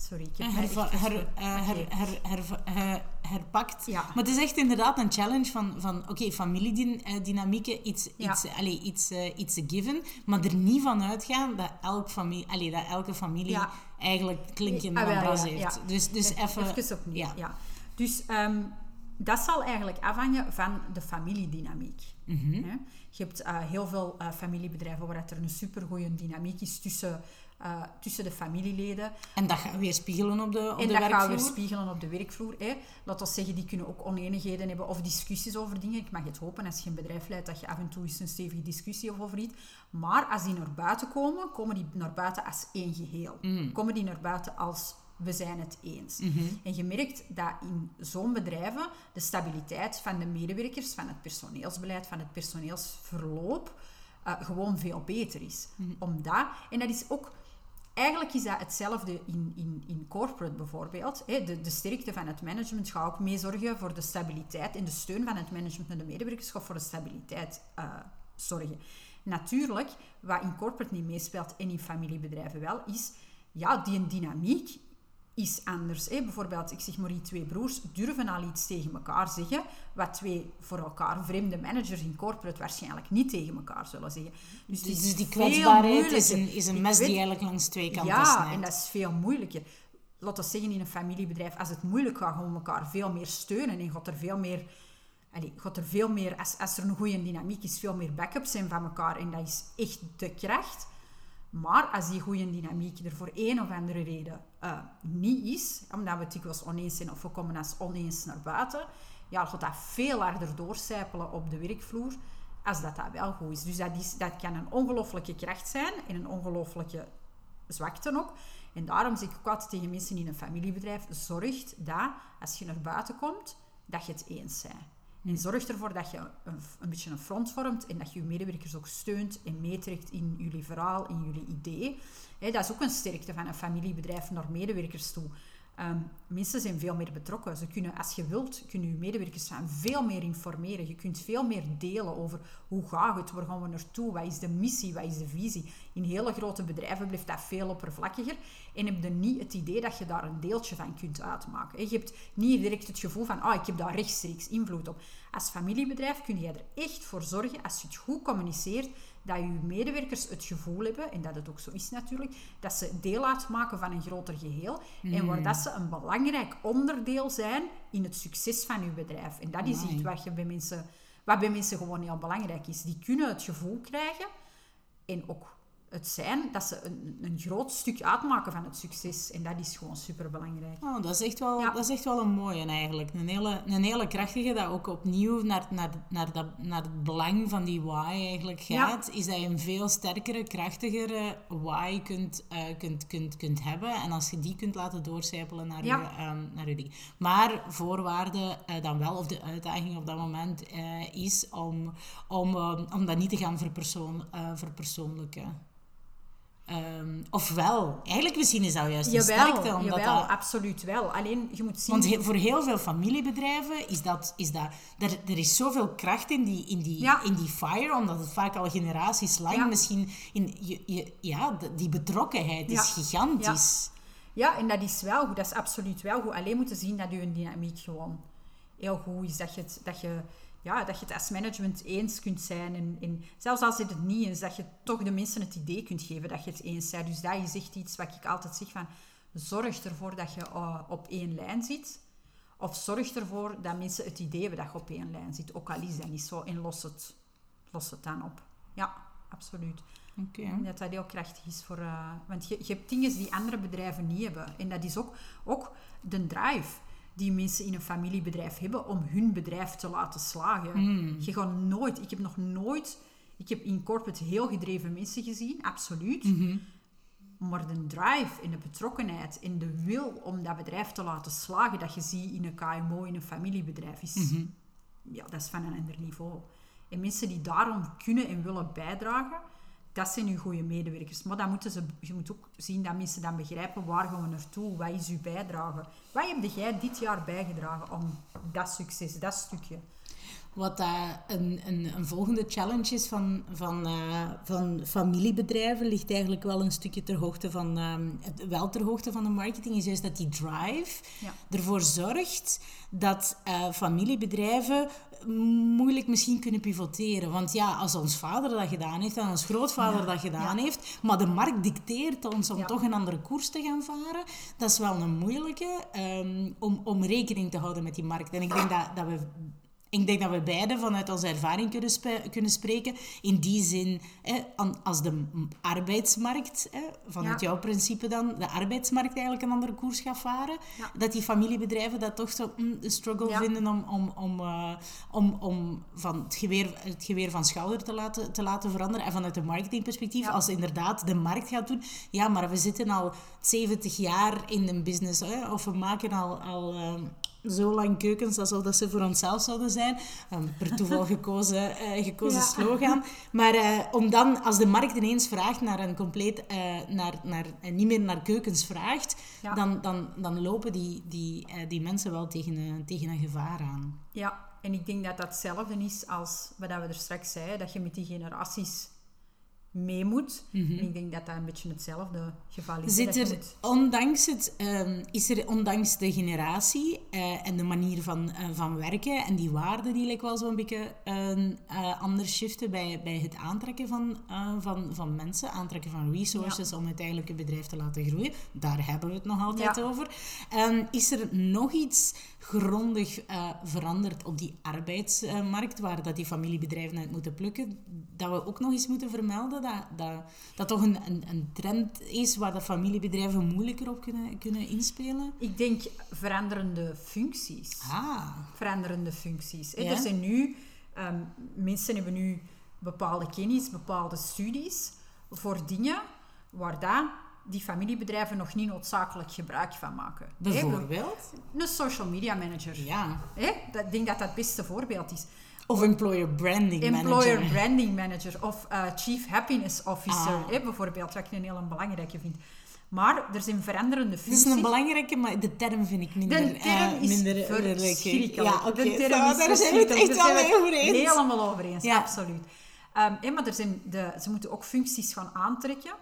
Sorry, ik heb herva- her, eh, her, Oké. her, her, her- herpakt. Ja. Maar het is echt inderdaad een challenge van, van oké, familiedynamieken, iets, Ja. iets, allee, iets, eh, iets a given, maar er niet van uitgaan dat, elk familie, allee, dat elke familie Ja. eigenlijk klinkje Ah, van ja, bras heeft. Dus, dus even... Even opnieuw, ja. ja. Dus ehm, dat zal eigenlijk afhangen van de familiedynamiek. Mhm. Je hebt eh, heel veel eh, familiebedrijven waar dat er een supergoeie dynamiek is tussen, eh, tussen de familieleden. En dat gaat weer spiegelen op de, op en de dat gaat werkvloer. weer spiegelen op de werkvloer. Hè. Laat ons zeggen, die kunnen ook oneenigheden hebben of discussies over dingen. Ik mag het hopen als je een bedrijf leidt dat je af en toe eens een stevige discussie hebt over iets. Maar als die naar buiten komen, komen die naar buiten als één geheel. Komen die naar buiten als we zijn het eens. En je merkt dat in zo'n bedrijven de stabiliteit van de medewerkers, van het personeelsbeleid, van het personeelsverloop eh, gewoon veel beter is. Omdat, en dat is ook Eigenlijk is dat hetzelfde in, in, in corporate bijvoorbeeld. De, de sterkte van het management gaat ook mee zorgen voor de stabiliteit en de steun van het management naar de medewerkers gaat voor de stabiliteit eh, zorgen. Natuurlijk, wat in corporate niet meespeelt en in familiebedrijven wel, is ja, die dynamiek is anders. Hè. Bijvoorbeeld, ik zeg maar, die twee broers durven al iets tegen elkaar zeggen, wat twee voor elkaar vreemde managers in corporate waarschijnlijk niet tegen elkaar zullen zeggen. Dus, Dus die veel kwetsbaarheid is een, is een mes die eigenlijk langs twee kanten ja, snijdt. en dat is veel moeilijker. Laten we zeggen, in een familiebedrijf, als het moeilijk gaat, gaan we elkaar veel meer steunen en gaat er veel meer... allee, gaat er veel meer, als, als er een goede dynamiek is, veel meer backups zijn van elkaar. En dat is echt de kracht. Maar als die goede dynamiek er voor een of andere reden eh, niet is, omdat we dikwijls oneens zijn of we komen als oneens naar buiten, ja, gaat dat veel harder doorcijpelen op de werkvloer als dat dat wel goed is. Dus dat, is, dat kan een ongelooflijke kracht zijn en een ongelooflijke zwakte ook. En daarom zeg ik ook altijd tegen mensen in een familiebedrijf, zorg dat als je naar buiten komt, dat je het eens bent. En zorg ervoor dat je een, een beetje een front vormt en dat je je medewerkers ook steunt en meetrekt in jullie verhaal, in jullie idee. Dat is ook een sterkte van een familiebedrijf naar medewerkers toe. Ehm, mensen zijn veel meer betrokken. Ze kunnen, als je wilt, kunnen je medewerkers veel meer informeren. Je kunt veel meer delen over hoe gaat het, waar gaan we naartoe, wat is de missie, wat is de visie. In hele grote bedrijven blijft dat veel oppervlakkiger en heb je niet het idee dat je daar een deeltje van kunt uitmaken. Je hebt niet direct het gevoel van, ah, ik heb daar rechtstreeks invloed op. Als familiebedrijf kun je er echt voor zorgen, als je het goed communiceert, dat je medewerkers het gevoel hebben, en dat het ook zo is natuurlijk, dat ze deel uitmaken van een groter geheel en waar dat ze een belangrijk onderdeel zijn in het succes van je bedrijf. En dat is iets wat, je bij mensen, wat bij mensen gewoon heel belangrijk is. Die kunnen het gevoel krijgen en ook het zijn dat ze een, een groot stuk uitmaken van het succes. En dat is gewoon superbelangrijk. Oh, dat, is echt wel, Ja. dat is echt wel een mooie eigenlijk. Een hele, een hele krachtige dat ook opnieuw naar, naar, naar, dat, naar het belang van die why eigenlijk Ja. gaat. Is dat je een veel sterkere, krachtigere why kunt, eh, kunt, kunt, kunt hebben. En als je die kunt laten doorcijpelen naar, Ja. je, ehm, naar je ding. Maar voorwaarde eh, dan wel, of de uitdaging op dat moment, eh, is om, om, eh, om dat niet te gaan verpersoon, eh, verpersoonlijken. Ehm, ofwel, eigenlijk misschien is dat juist een Jawel, sterkte. Omdat jawel dat, absoluut wel. Alleen, je moet zien... want he- voor heel veel familiebedrijven is dat... Is dat er, er is zoveel kracht in die, in, die, Ja. in die fire, omdat het vaak al generaties lang Ja. misschien... In, je, je, ja, die betrokkenheid Ja. is gigantisch. Ja, en dat is wel goed. Dat is absoluut wel goed. Alleen moeten zien dat je dynamiek gewoon heel goed is. Dat je het, dat je, ja, dat je het als management eens kunt zijn. En, en zelfs als het het niet is, dat je toch de mensen het idee kunt geven dat je het eens bent. Dus dat is echt iets wat ik altijd zeg van... Zorg ervoor dat je eh, op één lijn zit. Of zorg ervoor dat mensen het idee hebben dat je op één lijn zit. Ook al is dat niet zo. En los het, los het dan op. Ja, absoluut. Oké. Dat dat heel krachtig is voor... eh, want je, je hebt dingen die andere bedrijven niet hebben. En dat is ook, ook de drive die mensen in een familiebedrijf hebben om hun bedrijf te laten slagen. Je gaat nooit... Ik heb nog nooit... Ik heb in corporate heel gedreven mensen gezien, absoluut. Maar de drive en de betrokkenheid en de wil om dat bedrijf te laten slagen, dat je ziet in een KMO, in een familiebedrijf, is, ja, dat is van een ander niveau. En mensen die daarom kunnen en willen bijdragen, dat zijn uw goede medewerkers. Maar dan moeten ze, je moet ook zien dat mensen dan begrijpen waar gaan we naartoe, wat is uw bijdrage. Wat heb jij dit jaar bijgedragen om dat succes, dat stukje? Wat dat een, een, een volgende challenge is van, van, eh, van familiebedrijven, ligt eigenlijk wel een stukje ter hoogte van, ehm, wel ter hoogte van de marketing, is juist dat die drive Ja. ervoor zorgt dat eh, familiebedrijven moeilijk misschien kunnen pivoteren. Want ja, als ons vader dat gedaan heeft en ons grootvader Ja, dat gedaan ja. heeft, maar de markt dicteert ons om Ja. toch een andere koers te gaan varen, dat is wel een moeilijke ehm, om, om rekening te houden met die markt. En ik denk dat, dat we ik denk dat we beide vanuit onze ervaring kunnen, kunnen spreken. In die zin, hè, als de arbeidsmarkt, hè, vanuit Ja. jouw principe dan, de arbeidsmarkt eigenlijk een andere koers gaat varen, Ja. dat die familiebedrijven dat toch zo mm, de struggle Ja. vinden om, om, om, eh, om, om van het, geweer, het geweer van schouder te laten, te laten veranderen. En vanuit een marketingperspectief, als inderdaad de markt gaat doen, ja, maar we zitten al 70 jaar in een business, hè, of we maken al... al ehm, zo lang keukens alsof dat ze voor onszelf zouden zijn. Een per toeval gekozen, eh, gekozen Ja. slogan. Maar eh, om dan, als de markt ineens vraagt naar een compleet, eh, naar, naar, eh, niet meer naar keukens vraagt, Ja. dan, dan, dan lopen die, die, die mensen wel tegen, een- tegen een gevaar aan. Ja, en ik denk dat dat hetzelfde is als wat we er straks zeiden, dat je met die generaties mee moet. En ik denk dat dat een beetje hetzelfde geval is. Zit er, moet- ondanks, het, ehm, is er ondanks de generatie eh, en de manier van, eh, van werken en die waarden die lijkt wel zo'n beetje een eh, anders shiften bij, bij het aantrekken van, van, van mensen, aantrekken van resources om uiteindelijk een bedrijf te laten groeien. Daar hebben we het nog altijd Ja. over. Ehm, is er nog iets grondig eh, veranderd op die arbeidsmarkt, waar dat die familiebedrijven uit moeten plukken, dat we ook nog eens moeten vermelden, dat dat, dat toch een, een, een trend is waar de familiebedrijven moeilijker op kunnen, kunnen inspelen? Ik denk veranderende functies. Ah, Veranderende functies. hè. Ja. Er zijn nu, ehm, mensen hebben nu bepaalde kennis, bepaalde studies voor dingen waar daar die familiebedrijven nog niet noodzakelijk gebruik van maken. Bijvoorbeeld? Een social media manager. Ja. Dat, ik denk dat dat het beste voorbeeld is. Of employer branding Employer manager. Branding Manager of eh, Chief Happiness Officer, Ah. bijvoorbeeld, wat ik een heel belangrijke vind. Maar er zijn veranderende functies. is een belangrijke, maar de term vind ik minder... De term eh, is minder verschrikkelijk. Ja, oké. Term daar zijn we het echt wel mee over eens. Helemaal over eens, Ja. absoluut. Ehm, maar er zijn de, ze moeten ook functies gaan aantrekken.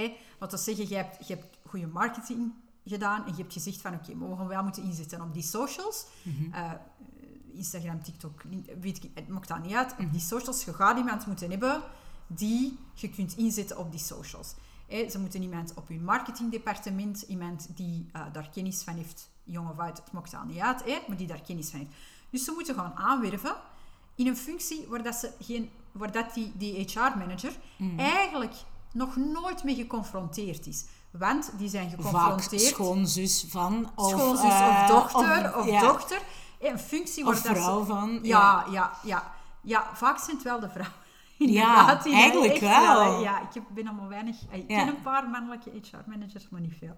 Hè, laten we zeggen, je hebt, je hebt goede marketing gedaan en je hebt gezegd van oké, maar we gaan wel moeten inzetten op die socials. Mhm. Eh, Instagram, TikTok, weet ik, het maakt dat niet uit. Mhm. Op die socials, je gaat iemand moeten hebben die je kunt inzetten op die socials. Hè, ze moeten iemand op hun marketingdepartement, iemand die eh, daar kennis van heeft, jong of oud, het maakt dat niet uit, hè, maar die daar kennis van heeft. Dus ze moeten gaan aanwerven in een functie waar, dat ze geen, waar dat die, die HR-manager Mhm. eigenlijk nog nooit mee geconfronteerd is. Want die zijn Vaak geconfronteerd schoonzus van... Of, schoonzus eh, of dochter of, ja, dochter. Een functie Of dat ze- vrouw van... Ja, ja, ja, ja. vaak zijn het wel de vrouwen. Ja, Inderdaad, eigenlijk wel. hè. Ja, ik heb, ben allemaal weinig... Ik Ja. ken een paar mannelijke HR-managers, maar niet veel.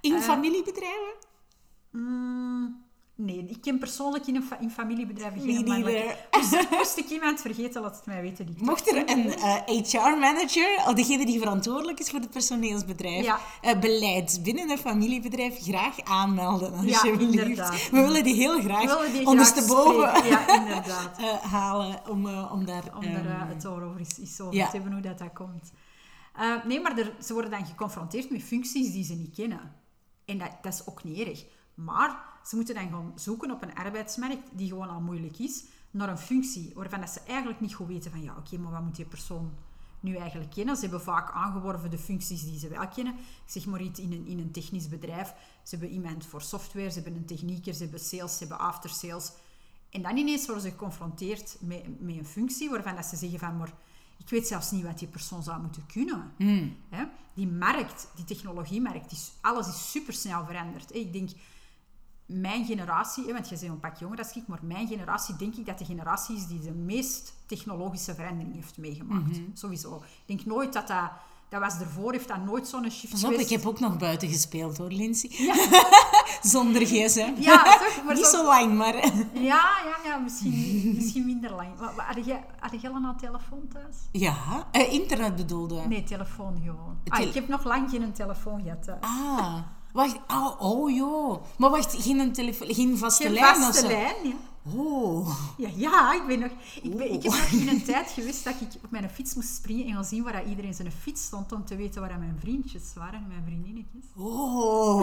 In Eh, familiebedrijven? Mm, Nee, ik ken persoonlijk in, een fa- in familiebedrijven geen mannelijke... Dus moest ik iemand vergeten, laat het mij weten. Die Mocht er een eh, HR-manager, of degene die verantwoordelijk is voor het personeelsbedrijf, Ja. eh, beleid binnen een familiebedrijf, graag aanmelden, Ja, alsjeblieft. inderdaad. We willen die heel graag die ondersteboven. Ja, inderdaad. eh, halen om, eh, om daar... Om ehm, eh, het over eens, eens over ja. te hebben hoe dat, dat komt. Eh, nee, maar er, ze worden dan geconfronteerd met functies die ze niet kennen. En dat, dat is ook niet erg. Maar ze moeten dan gaan zoeken op een arbeidsmarkt die gewoon al moeilijk is, naar een functie waarvan dat ze eigenlijk niet goed weten van ja, oké, maar wat moet die persoon nu eigenlijk kennen? Ze hebben vaak aangeworven de functies die ze wel kennen. Ik zeg maar iets in een, in een technisch bedrijf. Ze hebben iemand voor software, ze hebben een technieker, ze hebben sales, ze hebben aftersales. En dan ineens worden ze geconfronteerd met, met een functie waarvan dat ze zeggen van, maar ik weet zelfs niet wat die persoon zou moeten kunnen. Hè? Die markt, die technologiemarkt, die, alles is supersnel veranderd. Ik denk, mijn generatie, want je bent een pak jonger dan ik, maar mijn generatie denk ik dat de generatie is die de meest technologische verandering heeft meegemaakt. Sowieso. Ik denk nooit dat dat... Dat was ervoor, heeft dat nooit zo'n shift Pas op, geweest. ik heb ook nog buiten gespeeld hoor, Lindsay. Zonder gsm. Ja, toch? Maar Niet zo- zo lang, maar... Ja, ja, ja misschien, misschien minder lang. Maar, maar had, jij, had jij al een telefoon thuis? Ja, eh, internet bedoelde. Nee, telefoon gewoon. Ah, ik heb nog lang geen telefoon gehad thuis. Ah, wacht. Oh, oh joh. Maar wacht, geen, telefoon, geen vaste Geen lijn of vaste lijn, ja. Oh. Ja, ja, ik ben nog... Ik, ben, ik heb nog in een tijd geweest dat ik op mijn fiets moest springen en gaan zien waar dat iedereen zijn fiets stond om te weten waar dat mijn vriendjes waren, mijn vriendinnetjes. Oh.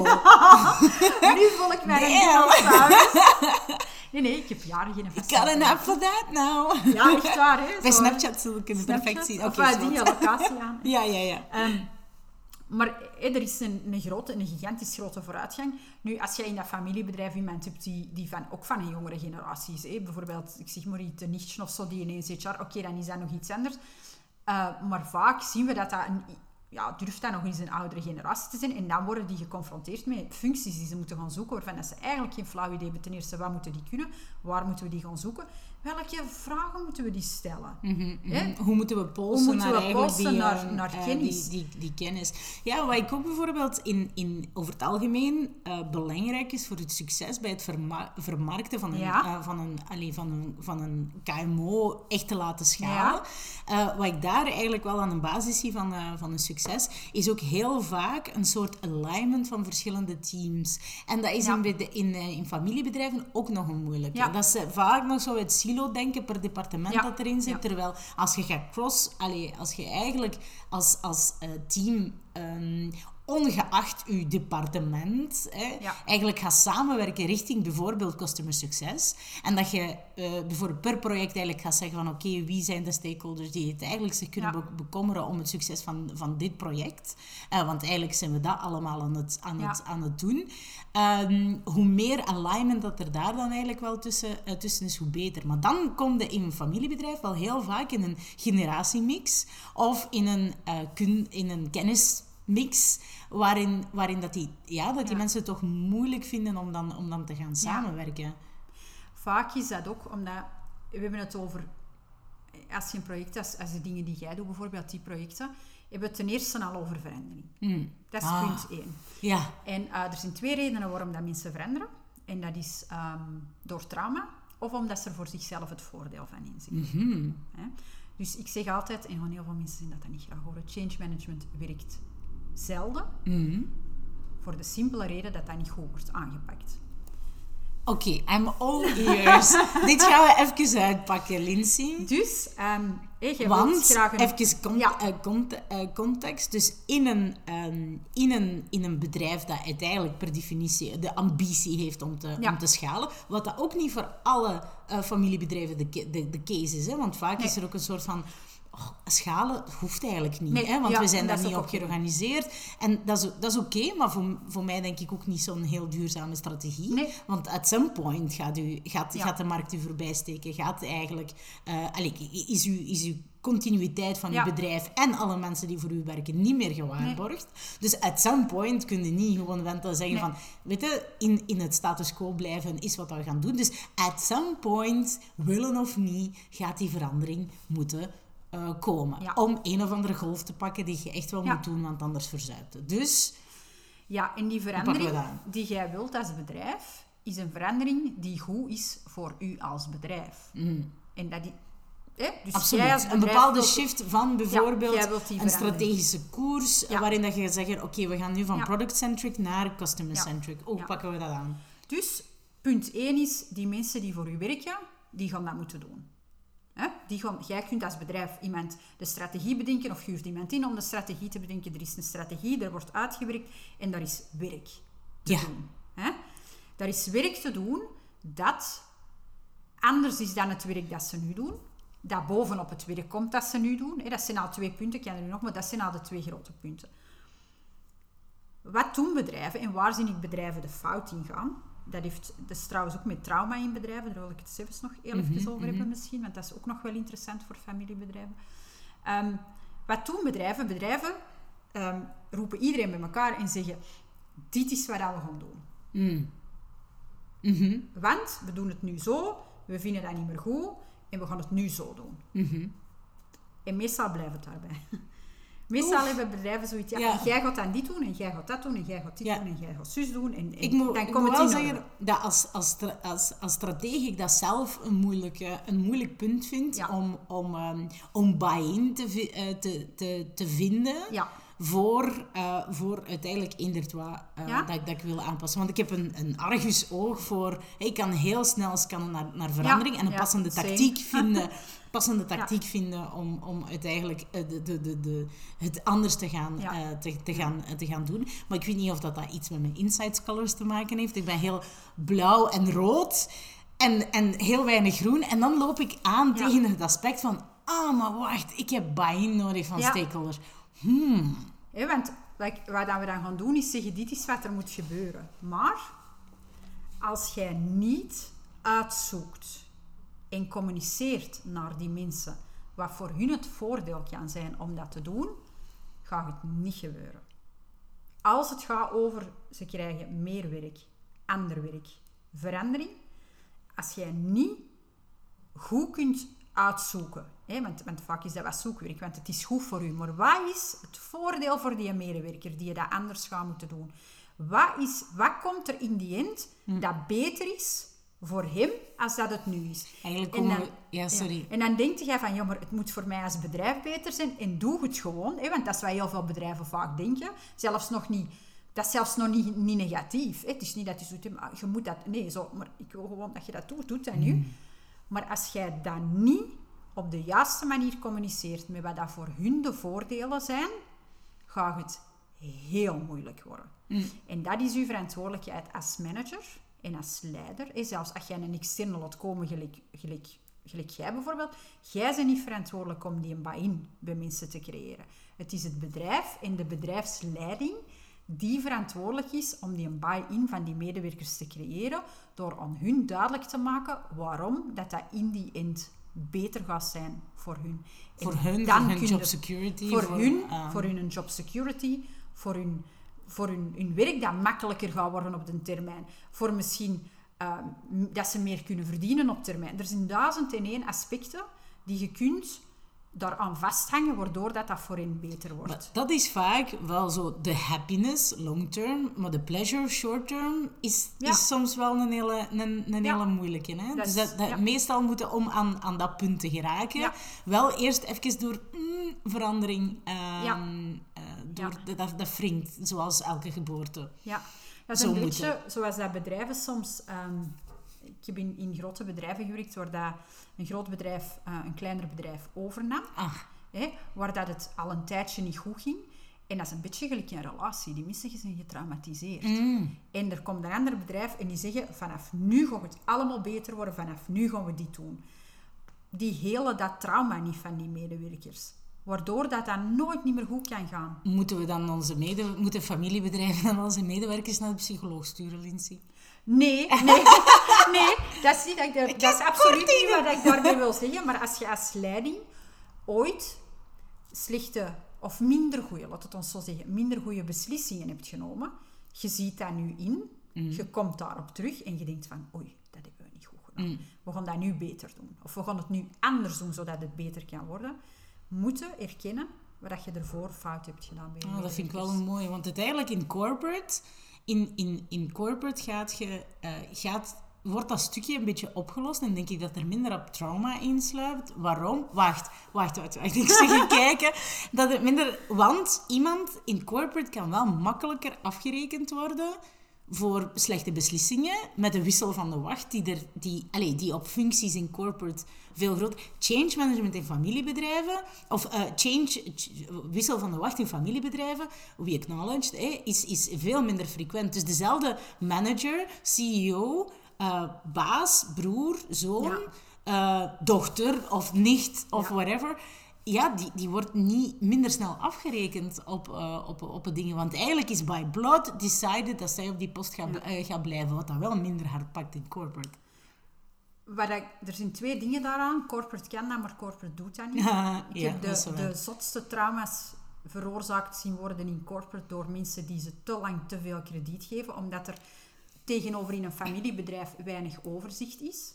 Nu voel ik mij een. Nee, nee, ik heb jaren geen vaste Got an lijn. app for that now. Ja, echt waar, hè. Bij Snapchat zullen we kunnen perfect zien. Oké, eh, die locatie aan. Ja, ja, ja. Ehm, maar er is een, een, grote, een gigantisch grote vooruitgang. Nu, als jij in dat familiebedrijf iemand hebt die, die van, ook van een jongere generatie is, bijvoorbeeld, ik zeg maar iets, een nichtje of zo, die ineens HR, oké, dan is dat nog iets anders. Eh, maar vaak zien we dat dat een, ja, durft dat nog eens een oudere generatie te zijn. En dan worden die geconfronteerd met functies die ze moeten gaan zoeken, waarvan dat ze eigenlijk geen flauw idee hebben. Ten eerste, wat moeten die kunnen? Waar moeten we die gaan zoeken? Welke vragen moeten we die stellen? Hè? Hoe moeten we polsen Hoe moeten naar, we polsen die, naar- naar eh, kennis? Die, die, die kennis. Ja, wat ik ook bijvoorbeeld in, in, over het algemeen eh, belangrijk is voor het succes bij het verma- vermarkten van een, Ja. eh, van een, allee, van een, van een KMO echt te laten schalen. Wat ik daar eigenlijk wel aan een basis zie van, van een succes, is ook heel vaak een soort alignment van verschillende teams. En dat is Ja. in, de- in, in familiebedrijven ook nog een moeilijke. Dat ze vaak nog zo het silo-denken per departement Ja. dat erin zit. Ja. Terwijl als je gaat cross, allee, als je eigenlijk als, als eh, team, ehm, ongeacht uw departement, hè, Ja. eigenlijk gaat samenwerken richting bijvoorbeeld customer success. En dat je eh, bijvoorbeeld per project eigenlijk gaat zeggen van oké, wie zijn de stakeholders die het eigenlijk zich kunnen Ja. bekommeren om het succes van, van dit project. Eh, want eigenlijk zijn we dat allemaal aan het, aan Ja. het, aan het doen. Ehm, hoe meer alignment dat er daar dan eigenlijk wel tussen, eh, tussen is, hoe beter. Maar dan komt je in een familiebedrijf wel heel vaak in een generatiemix of in een, kun, in een kennismix. Waarin, waarin dat die, ja, dat die Ja. mensen het toch moeilijk vinden om dan, om dan te gaan samenwerken. Vaak is dat ook omdat we hebben het over als je een project, als, als de dingen die jij doet, bijvoorbeeld die projecten, hebben we het ten eerste al over verandering. Hmm. Dat is Ah. punt één. Ja, En eh, er zijn twee redenen waarom dat mensen veranderen. En dat is ehm, door trauma of omdat ze er voor zichzelf het voordeel van inzien. Mhm. Dus ik zeg altijd, en gewoon heel veel mensen zien dat dat niet graag horen, change management werkt zelden. Mhm. Voor de simpele reden dat dat niet goed wordt aangepakt. Oké, I'm all ears. Dit gaan we even uitpakken, Lindsay. Dus, ehm hey, Want, graag een... even con- Ja. eh, cont- eh, context. Dus in een, ehm, in, een, in een bedrijf dat uiteindelijk per definitie de ambitie heeft om te, Ja. om te schalen. Wat dat ook niet voor alle eh, familiebedrijven de, de, de case is. Hè? Want vaak Nee. is er ook een soort van... oh, schalen hoeft eigenlijk niet, Nee, hè? want ja, we zijn daar niet op georganiseerd. En dat is, dat is oké, maar voor, voor mij denk ik ook niet zo'n heel duurzame strategie. Nee. Want at some point gaat, u, gaat, Ja. gaat de markt u voorbij steken. Gaat eigenlijk, allee, is, uw, is uw continuïteit van Ja. uw bedrijf en alle mensen die voor u werken niet meer gewaarborgd. Dus at some point kun je niet gewoon wenten zeggen van, weet je, in, in het status quo blijven is wat we gaan doen. Dus at some point, willen of niet, gaat die verandering moeten eh, komen. Ja. Om een of andere golf te pakken die je echt wel Ja. moet doen, want anders verzuipt het. Dus, Ja, en die verandering die jij wilt als bedrijf, is een verandering die goed is voor u als bedrijf. En dat die, hè? Dus Absoluut. Een bepaalde shift van bijvoorbeeld een strategische koers, waarin dat je zeggen, oké, we gaan nu van product-centric naar customer-centric. Hoe pakken we dat aan? Dus punt 1 is, die mensen die voor u werken, die gaan dat moeten doen. Hè? Die gaan, jij kunt als bedrijf iemand de strategie bedenken of huurt iemand in om de strategie te bedenken. Er is een strategie, er wordt uitgewerkt en daar is werk te Ja. doen. Hè? Daar is werk te doen dat anders is dan het werk dat ze nu doen. Dat bovenop het werk komt dat ze nu doen. Hè? Dat zijn al twee punten, ik ken er nu nog, maar dat zijn al de twee grote punten. Wat doen bedrijven en waar zie ik bedrijven de fout in gaan? Dat, heeft, dat is trouwens ook met trauma in bedrijven, daar wil ik het zelfs nog heel even over hebben misschien, want dat is ook nog wel interessant voor familiebedrijven. Ehm, wat doen bedrijven? Bedrijven ehm, roepen iedereen bij elkaar en zeggen, dit is wat we gaan doen. Mm. Mhm. Want we doen het nu zo, we vinden dat niet meer goed en we gaan het nu zo doen. Mhm. En meestal blijft het daarbij. Meestal Oef. hebben bedrijven zoiets, ja, jij gaat dan dit doen, en jij gaat dat doen, en jij gaat dit Ja. doen, en jij gaat zus doen. En, en Ik moet, dan ik komt moet het wel orde. zeggen dat als, als, als, als stratege ik dat zelf een, moeilijke, een moeilijk punt vind om, om, ehm, om buy-in te, eh, te, te, te vinden voor, eh, voor uiteindelijk eender wat eh, Ja. dat, ik- dat ik wil aanpassen. Want ik heb een, een argus oog voor... Ik kan heel snel scannen naar, naar verandering en een ja, passende same. tactiek vinden... passende tactiek vinden om, om uiteindelijk eh, de, de, de, de, het anders te gaan, Ja. eh, te, te, gaan, eh, te gaan doen. Maar ik weet niet of dat, dat iets met mijn insights colors te maken heeft. Ik ben heel blauw en rood en, en heel weinig groen. En dan loop ik aan Ja. tegen het aspect van... Ah, maar wacht, ik heb buy-in nodig van stakeholders. Hmm. Want like, wat we dan gaan doen is zeggen, dit is wat er moet gebeuren. Maar als jij niet uitzoekt en communiceert naar die mensen wat voor hun het voordeel kan zijn om dat te doen, gaat het niet gebeuren. Als het gaat over ze krijgen meer werk, ander werk, verandering, als jij niet goed kunt uitzoeken. Hè? Want, want vaak is dat wat zoekwerk, want het is goed voor u. Maar wat is het voordeel voor die medewerker die je dat anders gaat moeten doen? Wat, is, wat komt er in die end dat beter is voor hem als dat het nu is? Eigenlijk En dan- we... Ja, sorry. En dan denk je van, ja, maar het moet voor mij als bedrijf beter zijn. En doe het gewoon. Hè? Want dat is wat heel veel bedrijven vaak denken. Zelfs nog niet... Dat is zelfs nog niet, niet negatief. Hè? Het is niet dat je ah, je moet dat... Nee, zo, maar ik wil gewoon dat je dat doet. Doet dat nu. Maar als jij dat niet op de juiste manier communiceert met wat dat voor hun de voordelen zijn, gaat het heel moeilijk worden. En dat is uw verantwoordelijkheid als manager en als leider. hè. Zelfs als jij een externe laat komen, gelijk, gelijk, gelijk jij bijvoorbeeld, jij bent niet verantwoordelijk om die een buy-in bij mensen te creëren. Het is het bedrijf en de bedrijfsleiding die verantwoordelijk is om die een buy-in van die medewerkers te creëren, door aan hun duidelijk te maken waarom dat, dat in die end beter gaat zijn voor hun. En Voor hun, dan voor hun job security. Voor, hun, eh, voor hun job security, voor hun, voor hun, hun werk dat makkelijker gaat worden op de termijn. Voor misschien eh, m- dat ze meer kunnen verdienen op termijn. Er zijn duizend en één aspecten die je kunt daaraan vasthangen, waardoor dat, dat voor hen beter wordt. Maar dat is vaak wel zo de happiness long term, maar de pleasure short term is, Ja. is soms wel een hele, een, een Ja. hele moeilijke. Hè? Dat dus dat, dat ja. meestal moeten om aan, aan dat punt te geraken, wel eerst even door mm, verandering, ehm, eh, door, dat, dat wringt, zoals elke geboorte. Ja, dat is Zo een beetje zoals dat bedrijven soms... ehm, ik heb in, in grote bedrijven gewerkt waar dat een groot bedrijf eh, een kleiner bedrijf overnam. Ah, Hè, waar dat het al een tijdje niet goed ging. En dat is een beetje gelijk een relatie. Die mensen zijn getraumatiseerd. mm, En er komt een ander bedrijf en die zeggen... Vanaf nu gaat het allemaal beter worden. Vanaf nu gaan we dit doen. Die hele dat trauma niet van die medewerkers. Waardoor dat dan nooit niet meer goed kan gaan. moeten we dan onze mede, moeten familiebedrijven dan onze medewerkers naar de psycholoog sturen, Lindsay? Nee, nee, nee. Dat is, niet dat, ik dat is absoluut niet wat ik daarbij wil zeggen. Maar als je als leiding ooit slechte of minder goede, laat het ons zo zeggen, minder goede beslissingen hebt genomen, je ziet dat nu in, je komt daarop terug en je denkt van, oei, dat hebben we niet goed gedaan. We gaan dat nu beter doen. Of we gaan het nu anders doen, zodat het beter kan worden. Moeten erkennen wat je ervoor fout hebt gedaan bij je Ah, dat vind ik wel een mooie, want uiteindelijk in corporate in, in, in corporate gaat je, eh, gaat, wordt dat stukje een beetje opgelost en denk ik dat er minder op trauma insluit. Waarom? Wacht, wacht, wacht, wacht. Ik zeg kijken. Dat het minder, want iemand in corporate kan wel makkelijker afgerekend worden voor slechte beslissingen met de wissel van de wacht die, er, die, allez, die op functies in corporate veel groter... Change management in familiebedrijven, of uh, change, wissel van de wacht in familiebedrijven, we acknowledged, eh, is, is veel minder frequent. Dus dezelfde manager, CEO, uh, baas, broer, zoon, ja. uh, dochter of nicht of ja. whatever ja, die, die wordt niet minder snel afgerekend op, uh, op, op het dingen. Want eigenlijk is by blood decided dat zij op die post gaat, ja. uh, gaat blijven. Wat dat wel minder hard pakt in corporate. Ik, er zijn twee dingen daaraan. Corporate kan dat, maar corporate doet dat niet. Ja, ik heb de, de zotste trauma's veroorzaakt zien worden in corporate door mensen die ze te lang te veel krediet geven. Omdat er tegenover in een familiebedrijf weinig overzicht is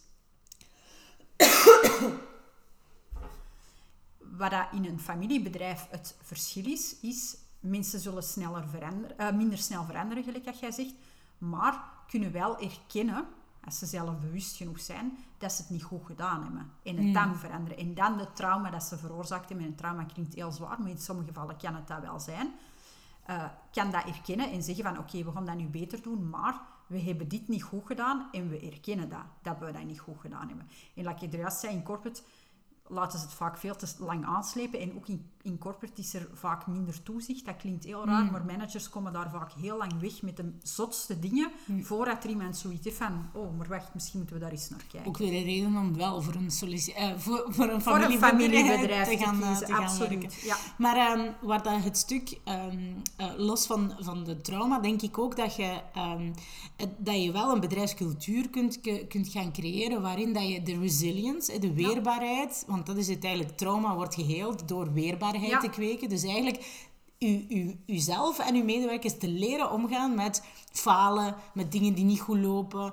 wat dat in een familiebedrijf het verschil is, is mensen zullen sneller veranderen, uh, minder snel veranderen, gelijk dat jij zegt, maar kunnen wel erkennen, als ze zelf bewust genoeg zijn, dat ze het niet goed gedaan hebben. En het mm. dan veranderen. En dan de trauma dat ze veroorzaakt hebben. En een trauma klinkt heel zwaar, maar in sommige gevallen kan het dat wel zijn. Uh, kan dat erkennen en zeggen van oké, we gaan dat nu beter doen, maar we hebben dit niet goed gedaan en we erkennen dat, dat we dat niet goed gedaan hebben. En laat ik er juist zei, in corporate laten ze het vaak veel te lang aanslepen. En ook in, in corporate is er vaak minder toezicht. Dat klinkt heel raar, mm. maar managers komen daar vaak heel lang weg met de zotste dingen, mm. voordat er iemand zoiets heeft van, oh, maar wacht, misschien moeten we daar eens naar kijken. Ook weer een reden om wel voor een, uh, voor, voor een familiebedrijf, voor een familiebedrijf te gaan, te gaan absoluut. Ja. Maar um, waar dat het stuk, um, uh, los van, van de trauma, denk ik ook dat je, um, dat je wel een bedrijfscultuur kunt, kunt gaan creëren waarin dat je de resilience, de weerbaarheid, ja want dat is uiteindelijk, trauma wordt geheeld door weerbaarheid te kweken. Dus eigenlijk u, u, uzelf en uw medewerkers te leren omgaan met falen, met dingen die niet goed lopen,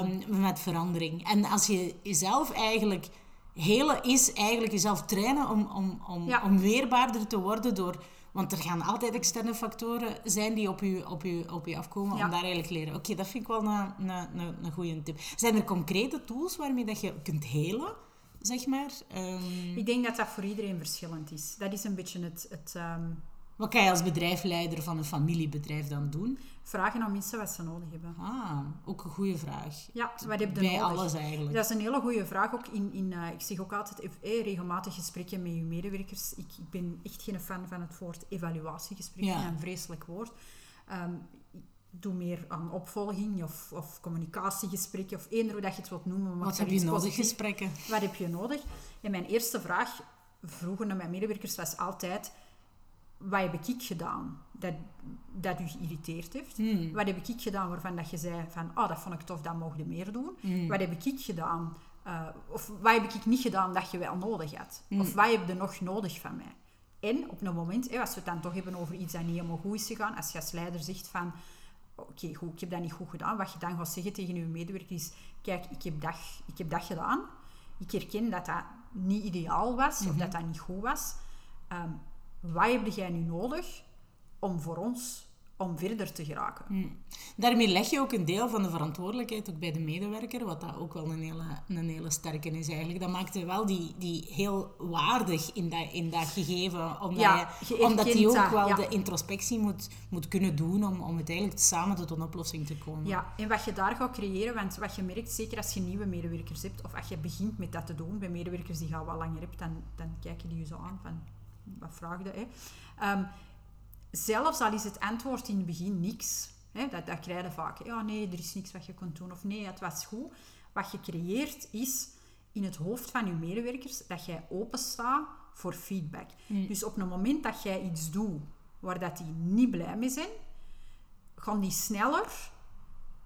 um, met verandering. En als je jezelf eigenlijk hele is eigenlijk jezelf trainen om, om, om, om weerbaarder te worden door... Want er gaan altijd externe factoren zijn die op je, op je, op je afkomen om daar eigenlijk leren. Oké, dat vind ik wel een, een, een, een goede tip. Zijn er concrete tools waarmee dat je kunt helen? Zeg maar. Um... Ik denk dat dat voor iedereen verschillend is. Dat is een beetje het... het um... Wat kan je als bedrijfsleider van een familiebedrijf dan doen? Vragen aan mensen wat ze nodig hebben. Ah, ook een goede vraag. Ja, wat heb je Bij nodig? alles eigenlijk. Dat is een hele goede vraag. Ook in, in, uh, ik zeg ook altijd eh, regelmatig gesprekken met je medewerkers. Ik, ik, ben echt geen fan van het woord evaluatiegesprek. Ja. een vreselijk woord. Um, doe meer aan opvolging of, of communicatiegesprekken of eender hoe dat je het wilt noemen. Wat heb je nodig, gesprekken? Wat heb je nodig? En mijn eerste vraag vroeger naar mijn medewerkers was altijd... Wat heb ik gedaan dat, dat u geïrriteerd heeft? Hmm. Wat heb ik gedaan waarvan dat je zei van... Oh, dat vond ik tof, dat mocht je meer doen. Hmm. Wat heb ik gedaan... Uh, of wat heb ik niet gedaan dat je wel nodig had? Hmm. Of wat heb je nog nodig van mij? En op een moment, als we het dan toch hebben over iets dat niet helemaal goed is gegaan, als je als leider zegt van oké, goed, ik heb dat niet goed gedaan. Wat je dan gaat zeggen tegen je medewerker is, kijk, ik heb dat, ik heb dat gedaan. Ik herken dat dat niet ideaal was, of mhm. dat dat niet goed was. Um, wat heb jij nu nodig om voor ons om verder te geraken. Hmm. Daarmee leg je ook een deel van de verantwoordelijkheid ook bij de medewerker, wat dat ook wel een hele, een hele sterke is eigenlijk. Dat maakt je wel die, die heel waardig in dat, in dat gegeven, omdat, ja, je, omdat die ook wel de introspectie moet, moet kunnen doen om, om uiteindelijk samen tot een oplossing te komen. Ja, en wat je daar gaat creëren, want wat je merkt, zeker als je nieuwe medewerkers hebt, of als je begint met dat te doen, bij medewerkers die je al wat langer hebt, dan, dan kijken die je zo aan van, wat vraag je? Hè? Ehm, zelfs al is het antwoord in het begin niks, hè, dat, dat krijg je vaak. Ja, nee, er is niks wat je kunt doen. Of nee, het was goed. Wat je creëert is in het hoofd van je medewerkers dat jij openstaat voor feedback. Hmm. Dus op het moment dat jij iets doet waar dat die niet blij mee zijn, gaan die sneller,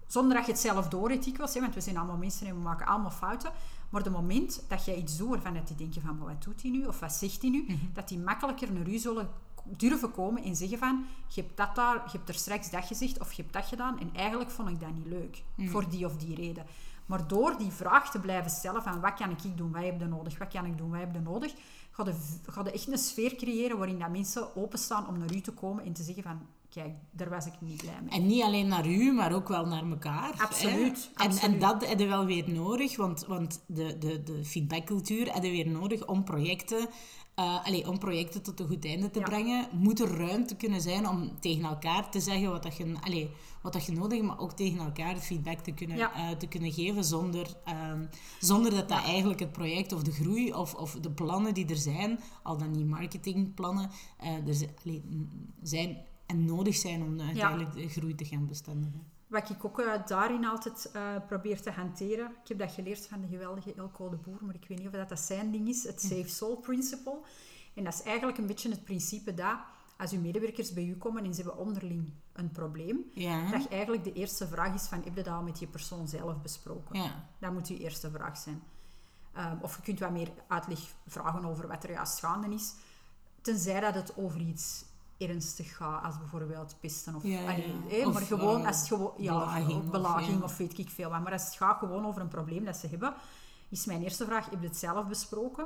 zonder dat je het zelf doorheet was, hè, want we zijn allemaal mensen en we maken allemaal fouten, maar op het moment dat jij iets doet waarvan dat die denken van, wat doet hij nu, of wat zegt hij nu, mhm. dat die makkelijker naar u zullen durven komen en zeggen van, je hebt, dat daar, je hebt er straks dat gezegd of je hebt dat gedaan en eigenlijk vond ik dat niet leuk, mm. voor die of die reden. Maar door die vraag te blijven stellen van, wat kan ik doen, wat heb je nodig, wat kan ik doen, wat heb je nodig, ga je, ga je echt een sfeer creëren waarin dat mensen openstaan om naar u te komen en te zeggen van, kijk, daar was ik niet blij mee. En niet alleen naar u, maar ook wel naar elkaar. Absoluut. En, en absoluut. dat hebben we wel weer nodig, want, want de, de, de feedbackcultuur hebben we weer nodig om projecten, eh, allee, om projecten tot een goed einde te Ja. brengen. Moet er ruimte kunnen zijn om tegen elkaar te zeggen wat, dat je, allee, wat dat je nodig hebt, maar ook tegen elkaar feedback te kunnen, Ja. eh, te kunnen geven zonder, ehm, zonder dat dat eigenlijk het project of de groei of, of de plannen die er zijn, al dan niet marketingplannen, eh, er allee, zijn en nodig zijn om uiteindelijk de groei te gaan bestendigen. Wat ik ook eh, daarin altijd eh, probeer te hanteren, ik heb dat geleerd van de geweldige Elko de Boer, maar ik weet niet of dat, dat zijn ding is, het Safe Soul Principle. En dat is eigenlijk een beetje het principe dat als uw medewerkers bij u komen en ze hebben onderling een probleem, Ja. dat eigenlijk de eerste vraag is van, heb je dat al met je persoon zelf besproken? Ja. Dat moet uw eerste vraag zijn. Ehm, of je kunt wat meer uitleg vragen over wat er juist gaande is. Tenzij dat het over iets ernstig gaat, als bijvoorbeeld pesten of... Ja, ja, allee, ja. hè, Of, maar gewoon eh, als het gewoon... Ja, belaging of belaging weet ik veel wat. Maar als het gaat gewoon over een probleem dat ze hebben, is mijn eerste vraag, heb je het zelf besproken?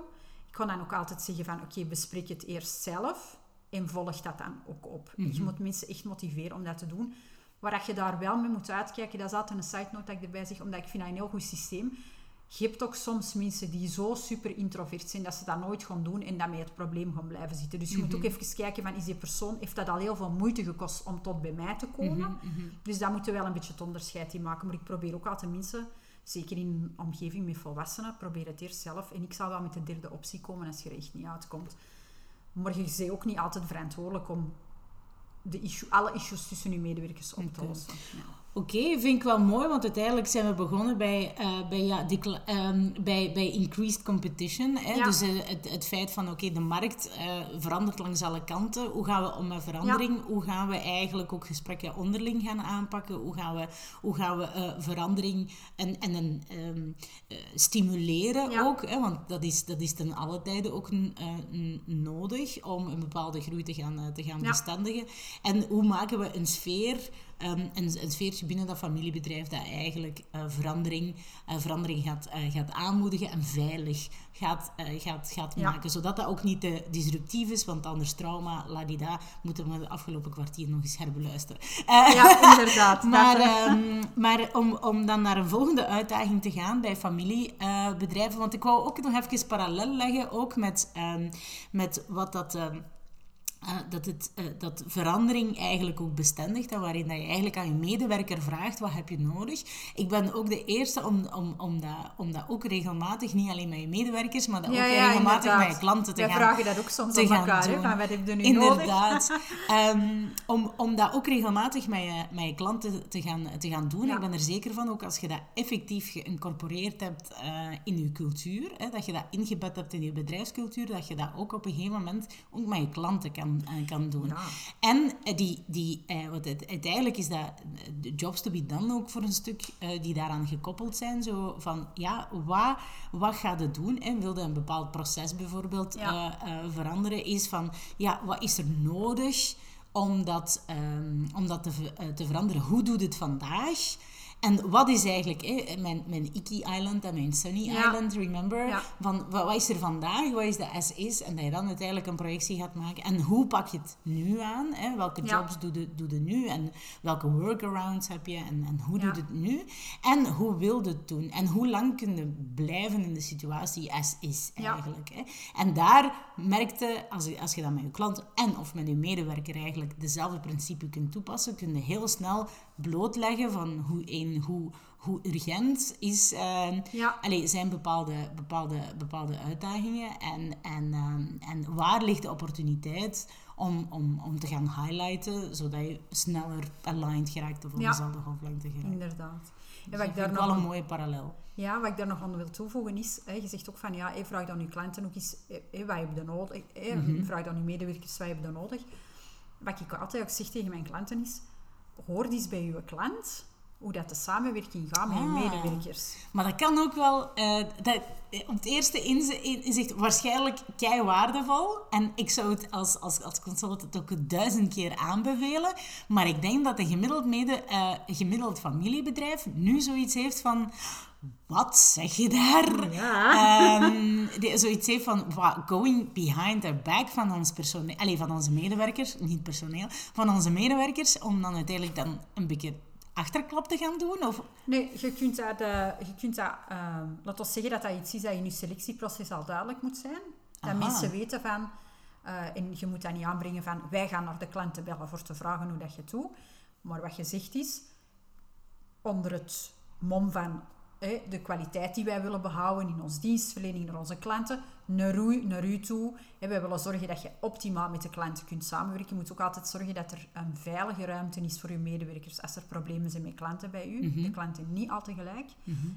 Ik kan dan ook altijd zeggen van, oké, bespreek het eerst zelf en volg dat dan ook op. Mhm. Je moet mensen echt motiveren om dat te doen. Waar je daar wel mee moet uitkijken, dat is altijd een side note dat ik erbij zeg, omdat ik vind dat een heel goed systeem. Je hebt ook soms mensen die zo super introvert zijn dat ze dat nooit gaan doen en dat met het probleem gaan blijven zitten. Dus je moet ook even kijken van, is die persoon, heeft dat al heel veel moeite gekost om tot bij mij te komen? Dus daar moeten we wel een beetje het onderscheid in maken. Maar ik probeer ook altijd mensen, zeker in een omgeving met volwassenen, probeer het eerst zelf. En ik zal wel met de derde optie komen als je er echt niet uitkomt. Maar je bent ook niet altijd verantwoordelijk om de issue, alle issues tussen je medewerkers op te lossen. Ja. Oké, vind ik wel mooi, want uiteindelijk zijn we begonnen bij, eh, bij, ja, die ehm, bij, bij increased competition. Hè? Ja. Dus eh, het, het feit van, oké, de markt eh, verandert langs alle kanten. Hoe gaan we om met verandering? Hoe gaan we eigenlijk ook gesprekken onderling gaan aanpakken? Hoe gaan we, hoe gaan we verandering en, en een, ehm, eh, stimuleren Ja. ook? Hè? Want dat is, dat is ten alle tijde ook nodig om een bepaalde groei te gaan, te gaan bestendigen. En hoe maken we een sfeer, ehm, een, een sfeertje binnen dat familiebedrijf dat eigenlijk eh, verandering, eh, verandering gaat, eh, gaat aanmoedigen en veilig gaat, gaat, gaat Ja. maken. Zodat dat ook niet te disruptief is, want anders trauma, ladida, moeten we het afgelopen kwartier nog eens herbeluisteren. Ja, inderdaad. maar, ehm, maar om, om dan naar een volgende uitdaging te gaan bij familiebedrijven, want ik wou ook nog even parallel leggen, ook met, ehm, met wat dat... eh, dat, het, eh, dat verandering eigenlijk ook bestendigt en waarin dat je eigenlijk aan je medewerker vraagt wat heb je nodig. Ik ben ook de eerste om, om, om, dat, om dat ook regelmatig, niet alleen met je medewerkers, maar dat ja, ook ja, regelmatig inderdaad. met je klanten te Wij gaan vragen dat ook soms te aan gaan elkaar. Hè, van, wat heb je nu nodig? Inderdaad. Ehm, om, om dat ook regelmatig met je, met je klanten te gaan, te gaan doen. Ja. Ik ben er zeker van, ook als je dat effectief geïncorporeerd hebt eh, in je cultuur, hè, dat je dat ingebed hebt in je bedrijfscultuur, dat je dat ook op een gegeven moment ook met je klanten kan, eh, kan doen. Ja. En eh, die, die, eh, wat het, uiteindelijk is dat de jobs to be done ook voor een stuk eh, die daaraan gekoppeld zijn. Zo van, ja, wat, wat gaat het doen? En wilde een bepaald proces bijvoorbeeld Ja. veranderen? Is van, ja, wat is er nodig om dat, ehm, om dat te, te veranderen? Hoe doet het vandaag? En wat is eigenlijk hè, mijn, mijn Iki Island en mijn Sunny Ja. Island, remember? Ja. Van, wat, wat is er vandaag? Wat is de is? En dat je dan uiteindelijk een projectie gaat maken. En hoe pak je het nu aan? Hè? Welke Ja. jobs doe je, doe je nu? En welke workarounds heb je? En, en hoe doe je het nu? En hoe wil je het doen? En hoe lang kun je blijven in de situatie as is eigenlijk? Hè? En daar merkte, als je, als je dat met je klant en of met je medewerker eigenlijk dezelfde principe kunt toepassen, kun je heel snel blootleggen van hoe, een, hoe, hoe urgent is, eh, Ja. allee, zijn bepaalde, bepaalde, bepaalde uitdagingen en, en, eh, en waar ligt de opportuniteit om, om, om te gaan highlighten, zodat je sneller aligned geraakt of op Ja. dezelfde golflengte geraakt. Inderdaad. En Dus wat ik, vind daar nog wel een mooie parallel. Ja, wat ik daar nog aan wil toevoegen is, hè, je zegt ook van ja, hè, vraag dan je klanten ook eens, hè, hè, wat heb je nodig? Hè, Mhm. Vraag dan je medewerkers, wat heb je nodig? Wat ik altijd ook zeg tegen mijn klanten is, hoor eens bij je klant hoe dat de samenwerking gaat met je Ah. medewerkers. Maar dat kan ook wel, eh, dat, eh, op het eerste inzi- in- inzicht waarschijnlijk kei waardevol. En ik zou het als, als, als consultant ook duizend keer aanbevelen. Maar ik denk dat een gemiddeld, mede, eh, gemiddeld familiebedrijf nu zoiets heeft van... wat zeg je daar? Ja. Ehm, die zoiets heeft van going behind their back van ons personeel, allee, van onze medewerkers, niet personeel, van onze medewerkers, om dan uiteindelijk dan een beetje achterklap te gaan doen? Of? Nee, je kunt dat, je kunt dat uh, laat ons zeggen dat dat iets is dat in je selectieproces al duidelijk moet zijn. Dat Aha. mensen weten van, eh, en je moet dat niet aanbrengen van, wij gaan naar de klanten bellen voor te vragen hoe dat je doet. Maar wat je zegt is, onder het mom van de kwaliteit die wij willen behouden in onze dienstverlening naar onze klanten, naar u, naar u toe. Wij willen zorgen dat je optimaal met de klanten kunt samenwerken. Je moet ook altijd zorgen dat er een veilige ruimte is voor uw medewerkers als er problemen zijn met klanten bij u. De klanten niet altijd gelijk.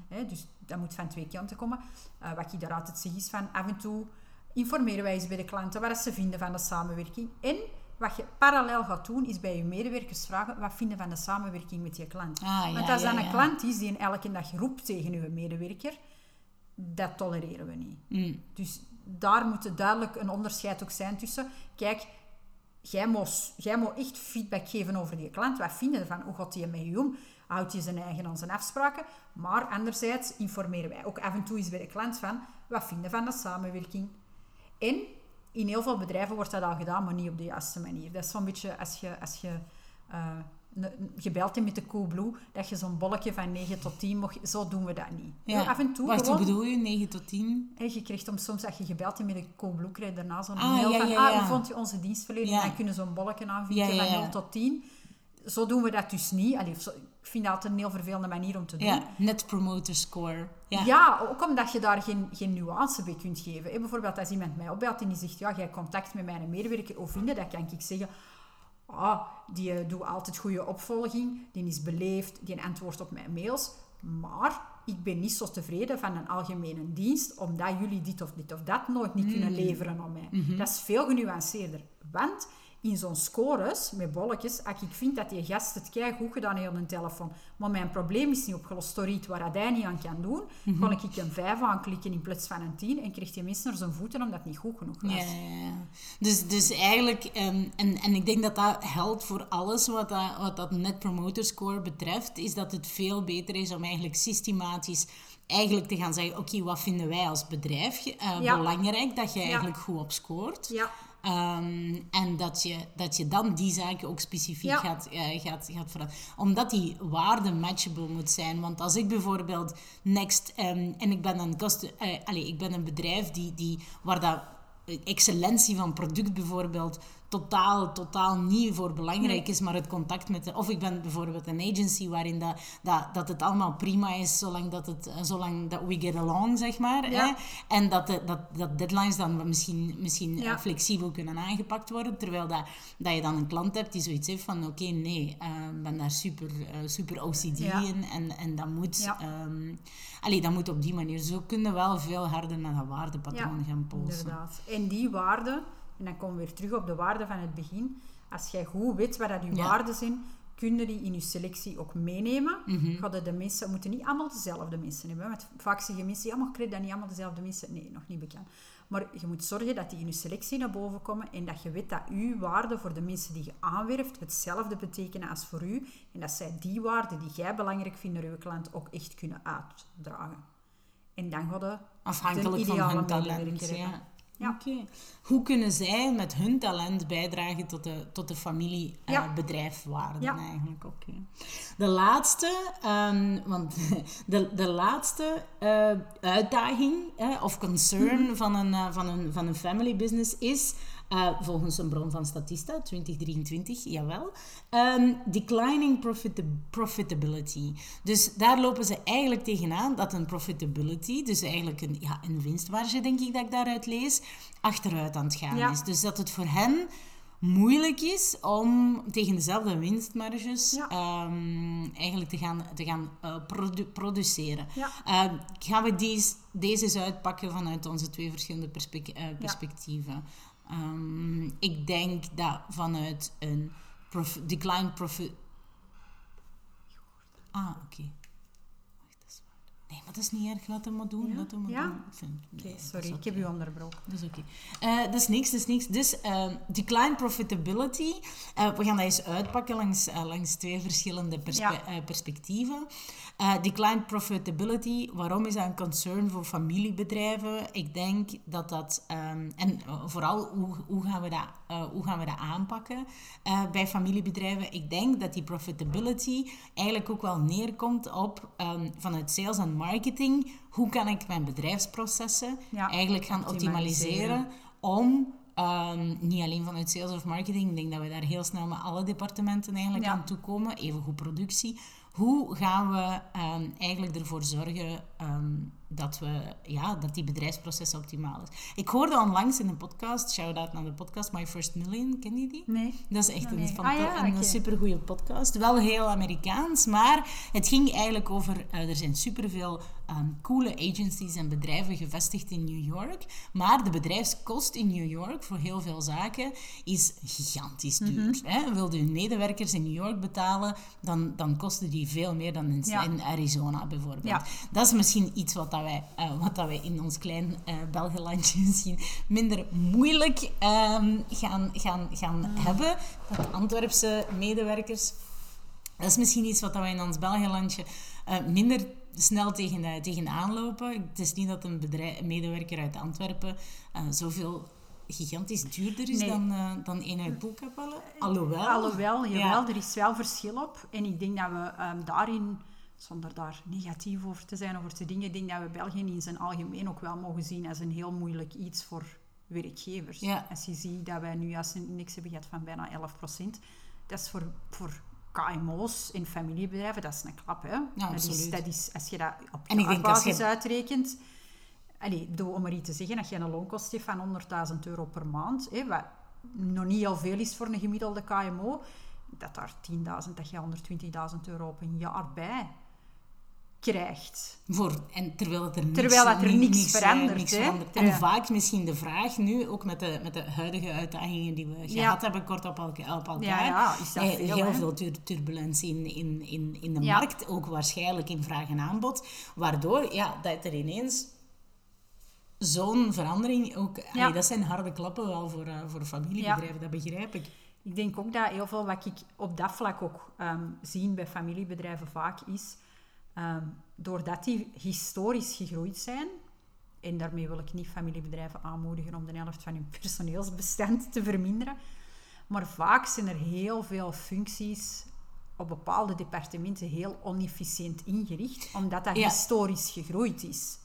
Hè, dus dat moet van twee kanten komen. Eh, wat ik daar altijd zeg is van af en toe informeren wij eens bij de klanten wat ze vinden van de samenwerking. En wat je parallel gaat doen, is bij je medewerkers vragen wat vinden van de samenwerking met je klant. Ah, ja, Want als ja, dan een klant is die een elke dag roept tegen uw medewerker, dat tolereren we niet. Mm. Dus daar moet duidelijk een onderscheid ook zijn tussen, kijk, jij moet, jij moet echt feedback geven over die klant. Wat vinden je ervan? Hoe gaat hij met je om? Houdt hij zijn eigen aan zijn afspraken? Maar anderzijds informeren wij ook af en toe eens bij de klant van, wat vinden van de samenwerking? En in heel veel bedrijven wordt dat al gedaan, maar niet op de juiste manier. Dat is zo'n beetje als je, als je eh, ne- gebeld hebt met de Coolblue, dat je zo'n bolletje van 9 tot 10 mocht. Zo doen we dat niet. Ja. Af en toe Wacht, gewoon... hoe bedoel je? 9 tot 10? Hè, je krijgt om soms, als je gebeld hebt met de Coolblue, krijg je daarna zo'n Ah, mail ja, van, ja, ah, ja. hoe vond je onze dienstverlening? Ja. Dan kunnen zo'n bolletje aanvinken van ja. 0 tot 10. Zo doen we dat dus niet. Allee, zo- ik vind dat een heel vervelende manier om te doen. Ja, net promoter score. Ja. Ja, ook omdat je daar geen, geen nuance bij kunt geven. Hè, bijvoorbeeld als iemand mij opbelt en die zegt, ja, jij contact met mijn medewerker of vinden, dan kan ik zeggen, ah, die eh, doet altijd goede opvolging, die is beleefd, die antwoordt op mijn mails, maar ik ben niet zo tevreden van een algemene dienst, omdat jullie dit of dit of dat nooit niet kunnen leveren aan mij. Dat is veel genuanceerder. Want in zo'n scores met bolletjes, als ik vind dat die gast het goed gedaan heeft aan een telefoon, maar mijn probleem is niet opgelost door iets waar hij niet aan kan doen, kan ik een 5 aanklikken in plaats van een 10 en krijgt hij minstens naar zijn voeten omdat het niet goed genoeg was. Ja, ja, ja. Dus, dus eigenlijk, ehm, en, en ik denk dat dat geldt voor alles wat dat, wat dat Net Promoter Score betreft, is dat het veel beter is om eigenlijk systematisch eigenlijk te gaan zeggen, oké, wat vinden wij als bedrijf eh, Ja. belangrijk dat je eigenlijk goed op scoort. Ja. Ehm, en dat je, dat je dan die zaken ook specifiek Ja. gaat, eh, gaat, gaat veranderen. Omdat die waarde matchable moet zijn. Want als ik bijvoorbeeld Next... ehm, en ik ben een, kosten, eh, allez, ik ben een bedrijf die, die, waar dat eh, excellentie van product bijvoorbeeld totaal, totaal niet voor belangrijk is, maar het contact met de... Of ik ben bijvoorbeeld een agency waarin dat, dat, dat het allemaal prima is, zolang dat, het, zolang dat we get along, zeg maar. Ja. Hè? En dat, de, dat, dat deadlines dan misschien, misschien Ja. eh, flexibel kunnen aangepakt worden. Terwijl dat, dat je dan een klant hebt die zoiets heeft van... Oké, nee, eh, ik ben daar super, eh, super OCD Ja. in. En, en dat moet... Ehm, allee, dat moet op die manier. Zo kunnen we wel veel harder naar dat waardepatroon gaan polsen. Inderdaad. En die waarden, en dan komen we weer terug op de waarden van het begin. Als jij goed weet wat dat je Ja. waarden zijn, kun je die in je selectie ook meenemen. Je de mensen moeten niet allemaal dezelfde mensen hebben. Want vaak zeggen mensen, ja, maar ik krijg dat niet allemaal dezelfde mensen. Nee, nog niet bekend. Maar je moet zorgen dat die in je selectie naar boven komen en dat je weet dat uw waarden voor de mensen die je aanwerft hetzelfde betekenen als voor u. En dat zij die waarden die jij belangrijk vindt naar uw klant ook echt kunnen uitdragen. En dan ga je Afhankelijk van ideale hun talent. Ja. Ja. Hoe kunnen zij met hun talent bijdragen tot de, tot de Ja. familiebedrijfwaarden Ja. eigenlijk? Oké. De laatste, ehm, want de, de laatste eh, uitdaging eh, of concern Mhm. van, een, eh, van, een, van een family business is, eh, volgens een bron van Statista, 2023, jawel, ehm, declining profita- profitability. Dus daar lopen ze eigenlijk tegenaan dat een profitability, dus eigenlijk een, ja, een winstmarge, denk ik dat ik daaruit lees, achteruit aan het gaan Ja. is. Dus dat het voor hen moeilijk is om tegen dezelfde winstmarges Ja. ehm, eigenlijk te gaan, te gaan eh, produ- produceren. Ja. Eh, gaan we deze, deze eens uitpakken vanuit onze twee verschillende perspec- eh, perspectieven? Ehm, ik denk dat vanuit een prof- decline profit... Ah, oké. Nee, maar dat is niet erg. Laat hem maar doen. Ja? Laat hem maar Ja? doen. Vind- nee, sorry, ik heb u onderbroken. Dat is oké. Eh, dat is niks, dat is niks. Dus eh, decline profitability. eh, we gaan dat eens uitpakken langs, eh, langs twee verschillende perspe- Ja. perspectieven. Decline profitability, waarom is dat een concern voor familiebedrijven? Ik denk dat dat... ehm, en vooral, hoe, hoe, gaan we dat, hoe gaan we dat aanpakken bij familiebedrijven? Ik denk dat die profitability eigenlijk ook wel neerkomt op ehm, vanuit sales en marketing. Hoe kan ik mijn bedrijfsprocessen Ja, eigenlijk gaan optimaliseren. optimaliseren om ehm, niet alleen vanuit sales of marketing, ik denk dat we daar heel snel met alle departementen eigenlijk Ja. aan toekomen, evengoed productie. Hoe gaan we ehm, eigenlijk ervoor zorgen ehm, dat, we, ja, dat die bedrijfsprocessen optimaal is? Ik hoorde onlangs in een podcast, shout-out naar de podcast My First Million, ken je die? Nee. Dat is echt een, nee. Ah, ja, een supergoeie podcast. Wel heel Amerikaans, maar het ging eigenlijk over... eh, er zijn superveel ehm coole agencies en bedrijven gevestigd in New York. Maar de bedrijfskost in New York voor heel veel zaken is gigantisch duur. Mhm. hè? Wilde je medewerkers in New York betalen, dan, dan kosten die veel meer dan in, Ja. in Arizona bijvoorbeeld. Ja. Dat is misschien iets wat, dat wij, eh, wat dat wij in ons klein eh Belgelandje misschien minder moeilijk ehm, gaan, gaan, gaan Mm. hebben. Dat Antwerpse medewerkers... Dat is misschien iets wat wij in ons Belgelandje eh, minder snel tegen, de, tegen aanlopen. Het is niet dat een, bedrijf, een medewerker uit Antwerpen eh, zoveel gigantisch duurder is Nee. dan, eh, dan een uit Boekapelle. Alhoewel... Alhoewel, Ja. jawel, er is wel verschil op. En ik denk dat we ehm, daarin, zonder daar negatief over te zijn over te dingen, ik denk dat we België in zijn algemeen ook wel mogen zien als een heel moeilijk iets voor werkgevers. Ja. Als je ziet dat wij nu als een index hebben gehad van bijna 11% dat is voor, voor KMO's in familiebedrijven, dat is een klap. Hè? dat, is, dat als je dat op als basis je- uitrekent, Allee, bedoel, om maar iets te zeggen, als je een loonkost hebt van 100.000 euro per maand, hè, wat nog niet heel veel is voor een gemiddelde KMO, dat daar 10.000, dat je 120.000 euro op een jaar bij krijgt. Voor, en terwijl, het er niks, Terwijl dat er ni- niks niks, verandert, niks verandert. En vaak misschien de vraag nu, ook met de, met de huidige uitdagingen die we gehad Ja. hebben, kort op, elka- op elkaar. Ja, is dat eh, veel, heel hè? veel tur- turbulentie in, in, in, in de markt, ook waarschijnlijk in vraag en aanbod. Waardoor ja, dat er ineens zo'n verandering ook... Allee, dat zijn harde klappen wel voor, eh, voor familiebedrijven, dat begrijp ik. Ik denk ook dat heel veel wat ik op dat vlak ook ehm zie bij familiebedrijven vaak is, ehm, doordat die historisch gegroeid zijn, en daarmee wil ik niet familiebedrijven aanmoedigen om de helft van hun personeelsbestand te verminderen, maar vaak zijn er heel veel functies op bepaalde departementen heel onefficiënt ingericht, omdat dat Ja. historisch gegroeid is.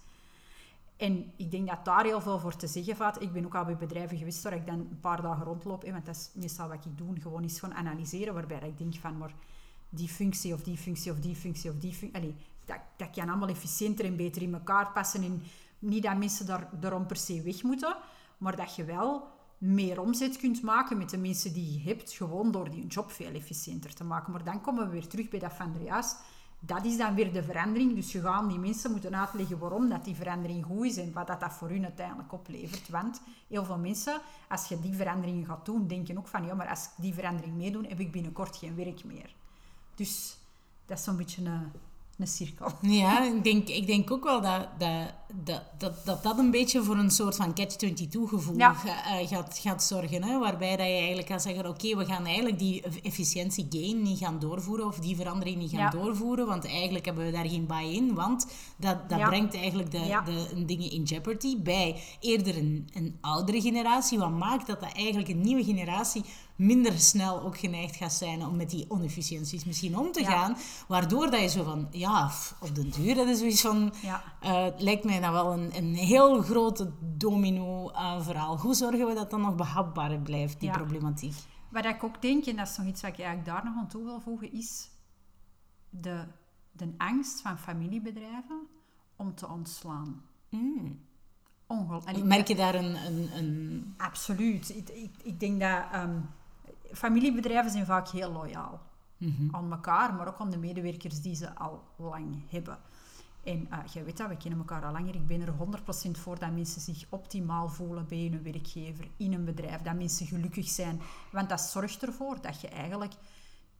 En ik denk dat daar heel veel voor te zeggen valt. Ik ben ook al bij bedrijven geweest waar ik dan een paar dagen rondloop. Hè, want dat is meestal wat ik doe. Gewoon eens gewoon analyseren. Waarbij ik denk van, maar die functie of die functie of die functie of die functie... Allee, dat, dat kan allemaal efficiënter en beter in elkaar passen. En niet dat mensen daar, daarom per se weg moeten. Maar dat je wel meer omzet kunt maken met de mensen die je hebt. Gewoon door die job veel efficiënter te maken. Maar dan komen we weer terug bij dat van Andreas. Dat is dan weer de verandering. Dus je gaat die mensen moeten uitleggen waarom dat die verandering goed is en wat dat, dat voor hun uiteindelijk oplevert. Want heel veel mensen, als je die veranderingen gaat doen, denken ook van ja, maar als ik die verandering meedoen, heb ik binnenkort geen werk meer. Dus dat is zo'n beetje een, een cirkel. Ja, ik denk, ik denk ook wel dat dat, dat, dat, dat dat een beetje voor een soort van catch-22-gevoel Ja. gaat, gaat zorgen. Hè? Waarbij dat je eigenlijk kan zeggen, oké, we gaan eigenlijk die efficiëntie-gain niet gaan doorvoeren of die verandering niet gaan Ja. doorvoeren, want eigenlijk hebben we daar geen buy-in, want dat, dat Ja. brengt eigenlijk de, de dingen in jeopardy bij eerder een, een oudere generatie, wat maakt dat dat eigenlijk een nieuwe generatie minder snel ook geneigd gaat zijn om met die onefficiënties misschien om te Ja. gaan, waardoor dat je zo van, ja, op de duur, dat is zoiets van, Ja. eh, het lijkt mij dan wel een, een heel grote domino-verhaal. Hoe zorgen we dat dan nog behapbaar blijft, die Ja. problematiek? Wat ik ook denk, en dat is nog iets wat ik eigenlijk daar nog aan toe wil voegen, is de, de angst van familiebedrijven om te ontslaan. Mm. Merk je daar een... een, een... Absoluut. Ik, ik, ik denk dat ehm, familiebedrijven zijn vaak heel loyaal aan elkaar, maar ook aan de medewerkers die ze al lang hebben. En eh jij weet dat, we kennen elkaar al langer. Ik ben er 100% voor dat mensen zich optimaal voelen bij hun werkgever, in een bedrijf. Dat mensen gelukkig zijn. Want dat zorgt ervoor dat je eigenlijk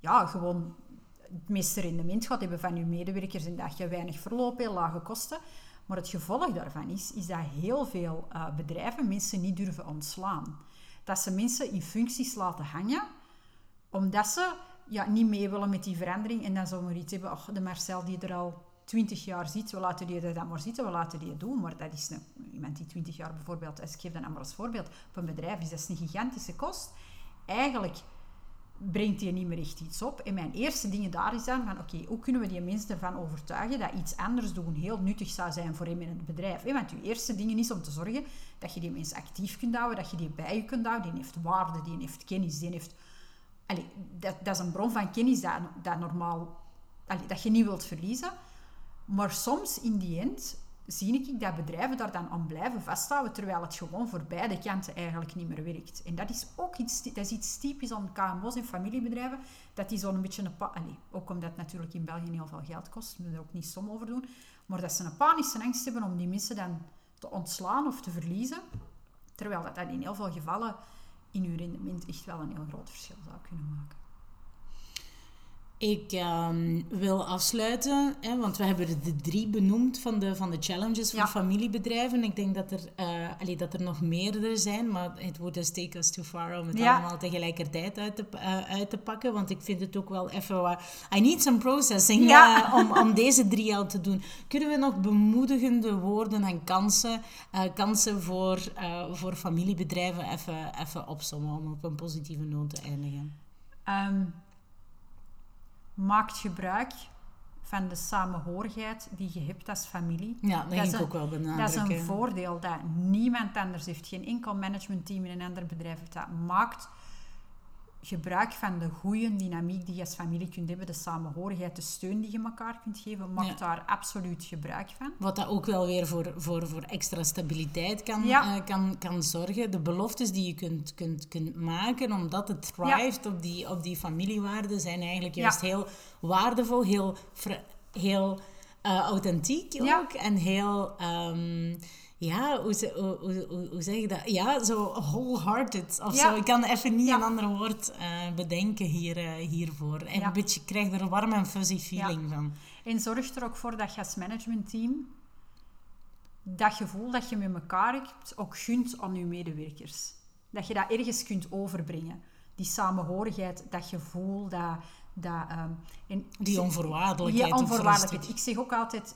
ja, gewoon het meeste rendement gaat hebben van je medewerkers en dat je weinig verloop, heel lage kosten. Maar het gevolg daarvan is, is dat heel veel uh, bedrijven mensen niet durven ontslaan. Dat ze mensen in functies laten hangen, omdat ze ja, niet mee willen met die verandering. En dan zullen we iets hebben, de Marcel die er al 20 jaar zit, we laten die dat maar zitten, we laten die doen. Maar dat is een, iemand die 20 jaar bijvoorbeeld, ik geef dat maar als voorbeeld, op een bedrijf is dat een gigantische kost. Eigenlijk brengt die niet meer echt iets op. En mijn eerste dingen daar is dan van, oké, hoe kunnen we die mensen ervan overtuigen dat iets anders doen heel nuttig zou zijn voor hem in het bedrijf. Want je eerste dingen is om te zorgen dat je die mensen actief kunt houden, dat je die bij je kunt houden. Die heeft waarde, die heeft kennis, die heeft... Allee, dat, dat is een bron van kennis dat, dat normaal... Allee, dat je niet wilt verliezen. Maar soms, in die end, zie ik dat bedrijven daar dan aan blijven vasthouden, terwijl het gewoon voor beide kanten eigenlijk niet meer werkt. En dat is ook iets, dat is iets typisch aan KMO's en familiebedrijven, dat die zo'n beetje een... Allee, ook omdat het natuurlijk in België heel veel geld kost, moet er ook niet som over doen, maar dat ze een panische angst hebben om die mensen dan te ontslaan of te verliezen, terwijl dat, dat in heel veel gevallen in uw rendement echt wel een heel groot verschil zou kunnen maken. Ik um, wil afsluiten, hè, want we hebben de drie benoemd van de, van de challenges voor familiebedrijven. Ik denk dat er, uh, allee, dat er nog meerdere zijn, maar het wordt dus take us too far om het allemaal tegelijkertijd uit te, uh, uit te pakken. Want ik vind het ook wel even. I need some processing uh, om, om deze drie al te doen. Kunnen we nog bemoedigende woorden en kansen, kansen voor, voor familiebedrijven even, even opzommen om op een positieve noot te eindigen? Um maakt gebruik van de samenhorigheid die je hebt als familie. Ja, dat, dat is ook wel benadrukken. Dat is een voordeel dat niemand anders heeft. Geen enkel managementteam in een ander bedrijf heeft dat. Maakt gebruik van de goede dynamiek die je als familie kunt hebben, de samenhorigheid, de steun die je elkaar kunt geven, maakt daar absoluut gebruik van. Wat dat ook wel weer voor, voor, voor extra stabiliteit kan, ja. uh, kan, kan zorgen. De beloftes die je kunt, kunt, kunt maken, omdat het thrived op, die, op die familiewaarden, zijn eigenlijk juist heel waardevol, heel, heel uh, authentiek ook en heel... Um, ja, hoe, hoe, hoe, hoe, zeg je dat? Ja, zo wholehearted of zo. Ik kan even niet een ander woord uh, bedenken hier, uh, hiervoor. En een beetje, krijg er een warm en fuzzy feeling van. En zorg er ook voor dat je als managementteam dat gevoel dat je met elkaar hebt ook gunt aan je medewerkers. Dat je dat ergens kunt overbrengen. Die samenhorigheid, dat gevoel, dat... dat um, en die onvoorwaardelijkheid. Die onvoorwaardelijkheid. Ik zeg ook altijd,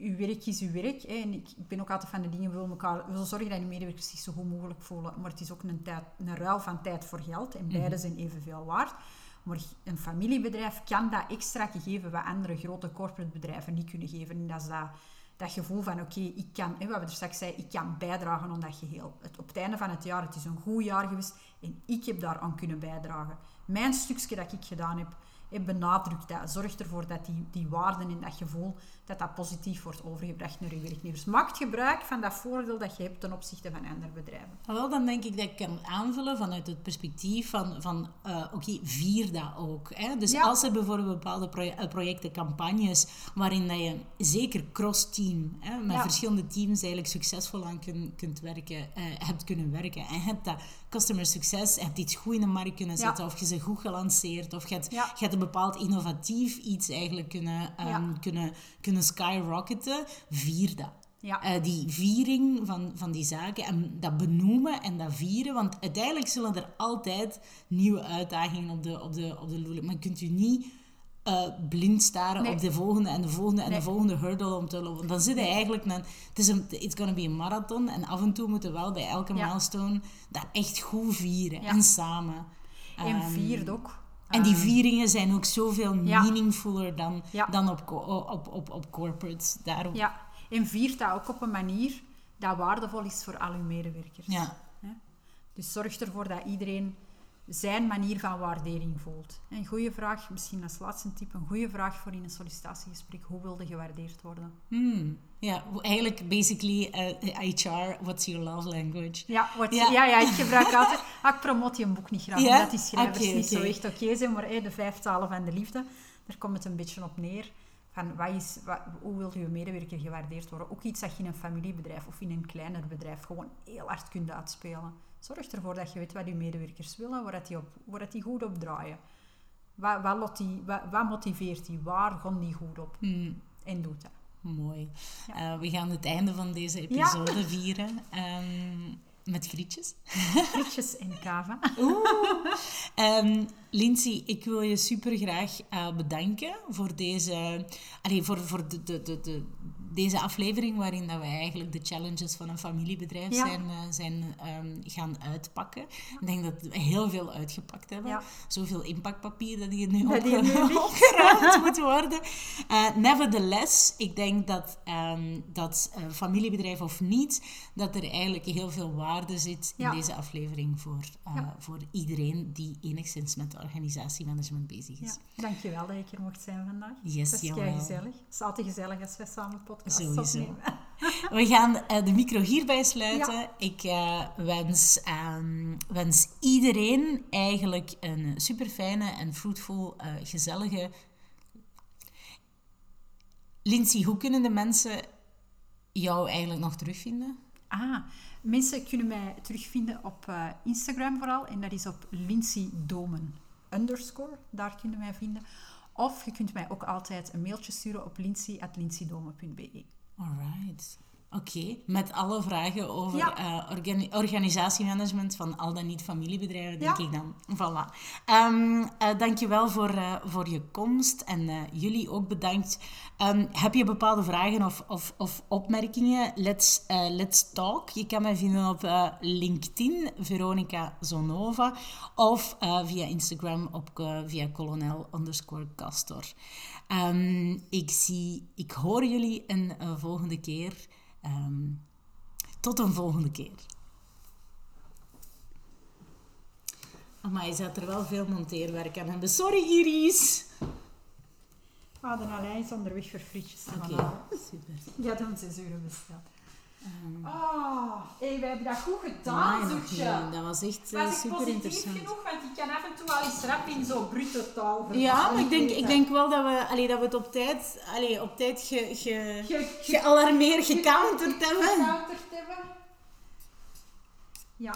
uw werk is uw werk. Hè. En ik, ik, ben ook altijd van de dingen, willen, elkaar, zorgen dat je medewerkers zich zo goed mogelijk voelen. Maar het is ook een, tijd, een ruil van tijd voor geld. En beide mhm. zijn evenveel waard. Maar een familiebedrijf kan dat extra geven wat andere grote corporate bedrijven niet kunnen geven. En dat is dat, dat gevoel van, oké, ik kan, hè, wat we er straks zeiden, ik kan bijdragen aan dat geheel. Het, op het einde van het jaar, het is een goed jaar geweest en ik heb daar aan kunnen bijdragen. Mijn stukje dat ik gedaan heb, benadrukt dat. Zorg ervoor dat die, die waarden en dat gevoel dat dat positief wordt overgebracht naar je werknemers. Maak gebruik van dat voordeel dat je hebt ten opzichte van andere bedrijven. Nou, wel, dan denk ik dat ik kan aanvullen vanuit het perspectief van, van uh, oké, vier dat ook. Hè? Dus als er bijvoorbeeld bepaalde eh, projecten, campagnes, waarin dat je zeker cross-team, met verschillende teams eigenlijk succesvol aan kun, kunt werken, uh, hebt kunnen werken. En hebt dat customer succes, hebt iets goed in de markt kunnen zetten, of je ze goed gelanceerd, of je hebt, je hebt een bepaald innovatief iets eigenlijk kunnen, um, kunnen, kunnen skyrocketen, vier dat. Ja. Uh, die viering van, van die zaken en dat benoemen en dat vieren. Want uiteindelijk zullen er altijd nieuwe uitdagingen op de, op de, op de loer. Maar je kunt u niet uh, blind staren op de volgende en de volgende en de volgende hurdle om te lopen. Dan zit je eigenlijk... Een, het is een, it's gonna be a marathon. En af en toe moeten we wel bij elke milestone dat echt goed vieren. En samen. En um, viert ook en die ehm, vieringen zijn ook zoveel meaningfuller dan, dan op, op, op, op corporates. Daarom. Ja, en viert dat ook op een manier dat waardevol is voor al uw medewerkers. Ja. Dus zorg ervoor dat iedereen zijn manier van waardering voelt. Een goede vraag, misschien als laatste tip, een goede vraag voor in een sollicitatiegesprek. Hoe wilde gewaardeerd worden? Hmm. Ja, eigenlijk basically HR, uh, what's your love language? Ja, ja. ja, ja, ik gebruik altijd... Ah, ik promote je een boek niet graag, ja? omdat die schrijvers niet zo echt oké zijn, maar hey, de vijf talen van de liefde, daar komt het een beetje op neer. Van wat is, wat, hoe wil je medewerker gewaardeerd worden? Ook iets dat je in een familiebedrijf of in een kleiner bedrijf gewoon heel hard kunt uitspelen. Zorg ervoor dat je weet wat je medewerkers willen, waar, die, op, waar die goed op draaien. Wat, wat, lot die, wat, wat motiveert die? Waar gaan die goed op? Hmm. En doet dat. Mooi. Uh, we gaan het einde van deze episode ja. vieren. Um, met grietjes. Grietjes en kava. Oeh. Um, Lindsay, ik wil je super graag uh, bedanken voor deze... Allee, voor, voor de, de, de, de deze aflevering waarin dat we eigenlijk de challenges van een familiebedrijf ja. zijn, uh, zijn um, gaan uitpakken. Ik denk dat we heel veel uitgepakt hebben. Ja. Zoveel inpakpapier dat hier nu op, opgeruimd moet worden. Uh, nevertheless, ik denk dat, um, dat uh, familiebedrijf of niet, dat er eigenlijk heel veel waarde zit in ja. deze aflevering voor, voor iedereen die enigszins met organisatiemanagement bezig is. Ja. Dankjewel dat ik hier mocht zijn vandaag. Yes, dat is gezellig. Het is altijd gezellig als wij samen podcasts Sowieso. We gaan uh, de micro hierbij sluiten. Ja. Ik uh, wens, um, wens iedereen eigenlijk een super fijne en fruitful, uh, gezellige. Lindsay, hoe kunnen de mensen jou eigenlijk nog terugvinden? Ah, mensen kunnen mij terugvinden op uh, Instagram vooral. En dat is op Lindsay Domen underscore. Daar kunnen mij vinden. Of je kunt mij ook altijd een mailtje sturen op lindsay.lindsaydomen.be. Alright. Oké, okay. met alle vragen over ja. uh, organi organisatiemanagement van al dan niet familiebedrijven, denk ja. ik dan. Voilà. Um, uh, dankjewel voor, uh, voor je komst en jullie ook bedankt. Um, heb je bepaalde vragen of, of, of opmerkingen? Let's, let's talk. Je kan mij vinden op LinkedIn, Veronica Zonova, of via Instagram op via kolonel underscore Castor. Um, ik, zie, ik hoor jullie een volgende keer. Um, tot een volgende keer. Maar je zet er wel veel monteerwerk aan hebben. Sorry Iris! We hadden alleen onderweg voor frietjes. Oké, okay, super. Ja, dan 6 euro besteld. Oh, hey, wij hebben dat goed gedaan, nee, nee, dat was echt uh, super interessant. genoeg, want ik kan af en toe wel eens rap in zo'n bruto taal Ja, maar ik denk, ik denk wel dat we, allee, dat we het op tijd, allee, op tijd ge, ge, ge, gealarmeerd, gecounterd hebben. Gecounterd hebben. Ja.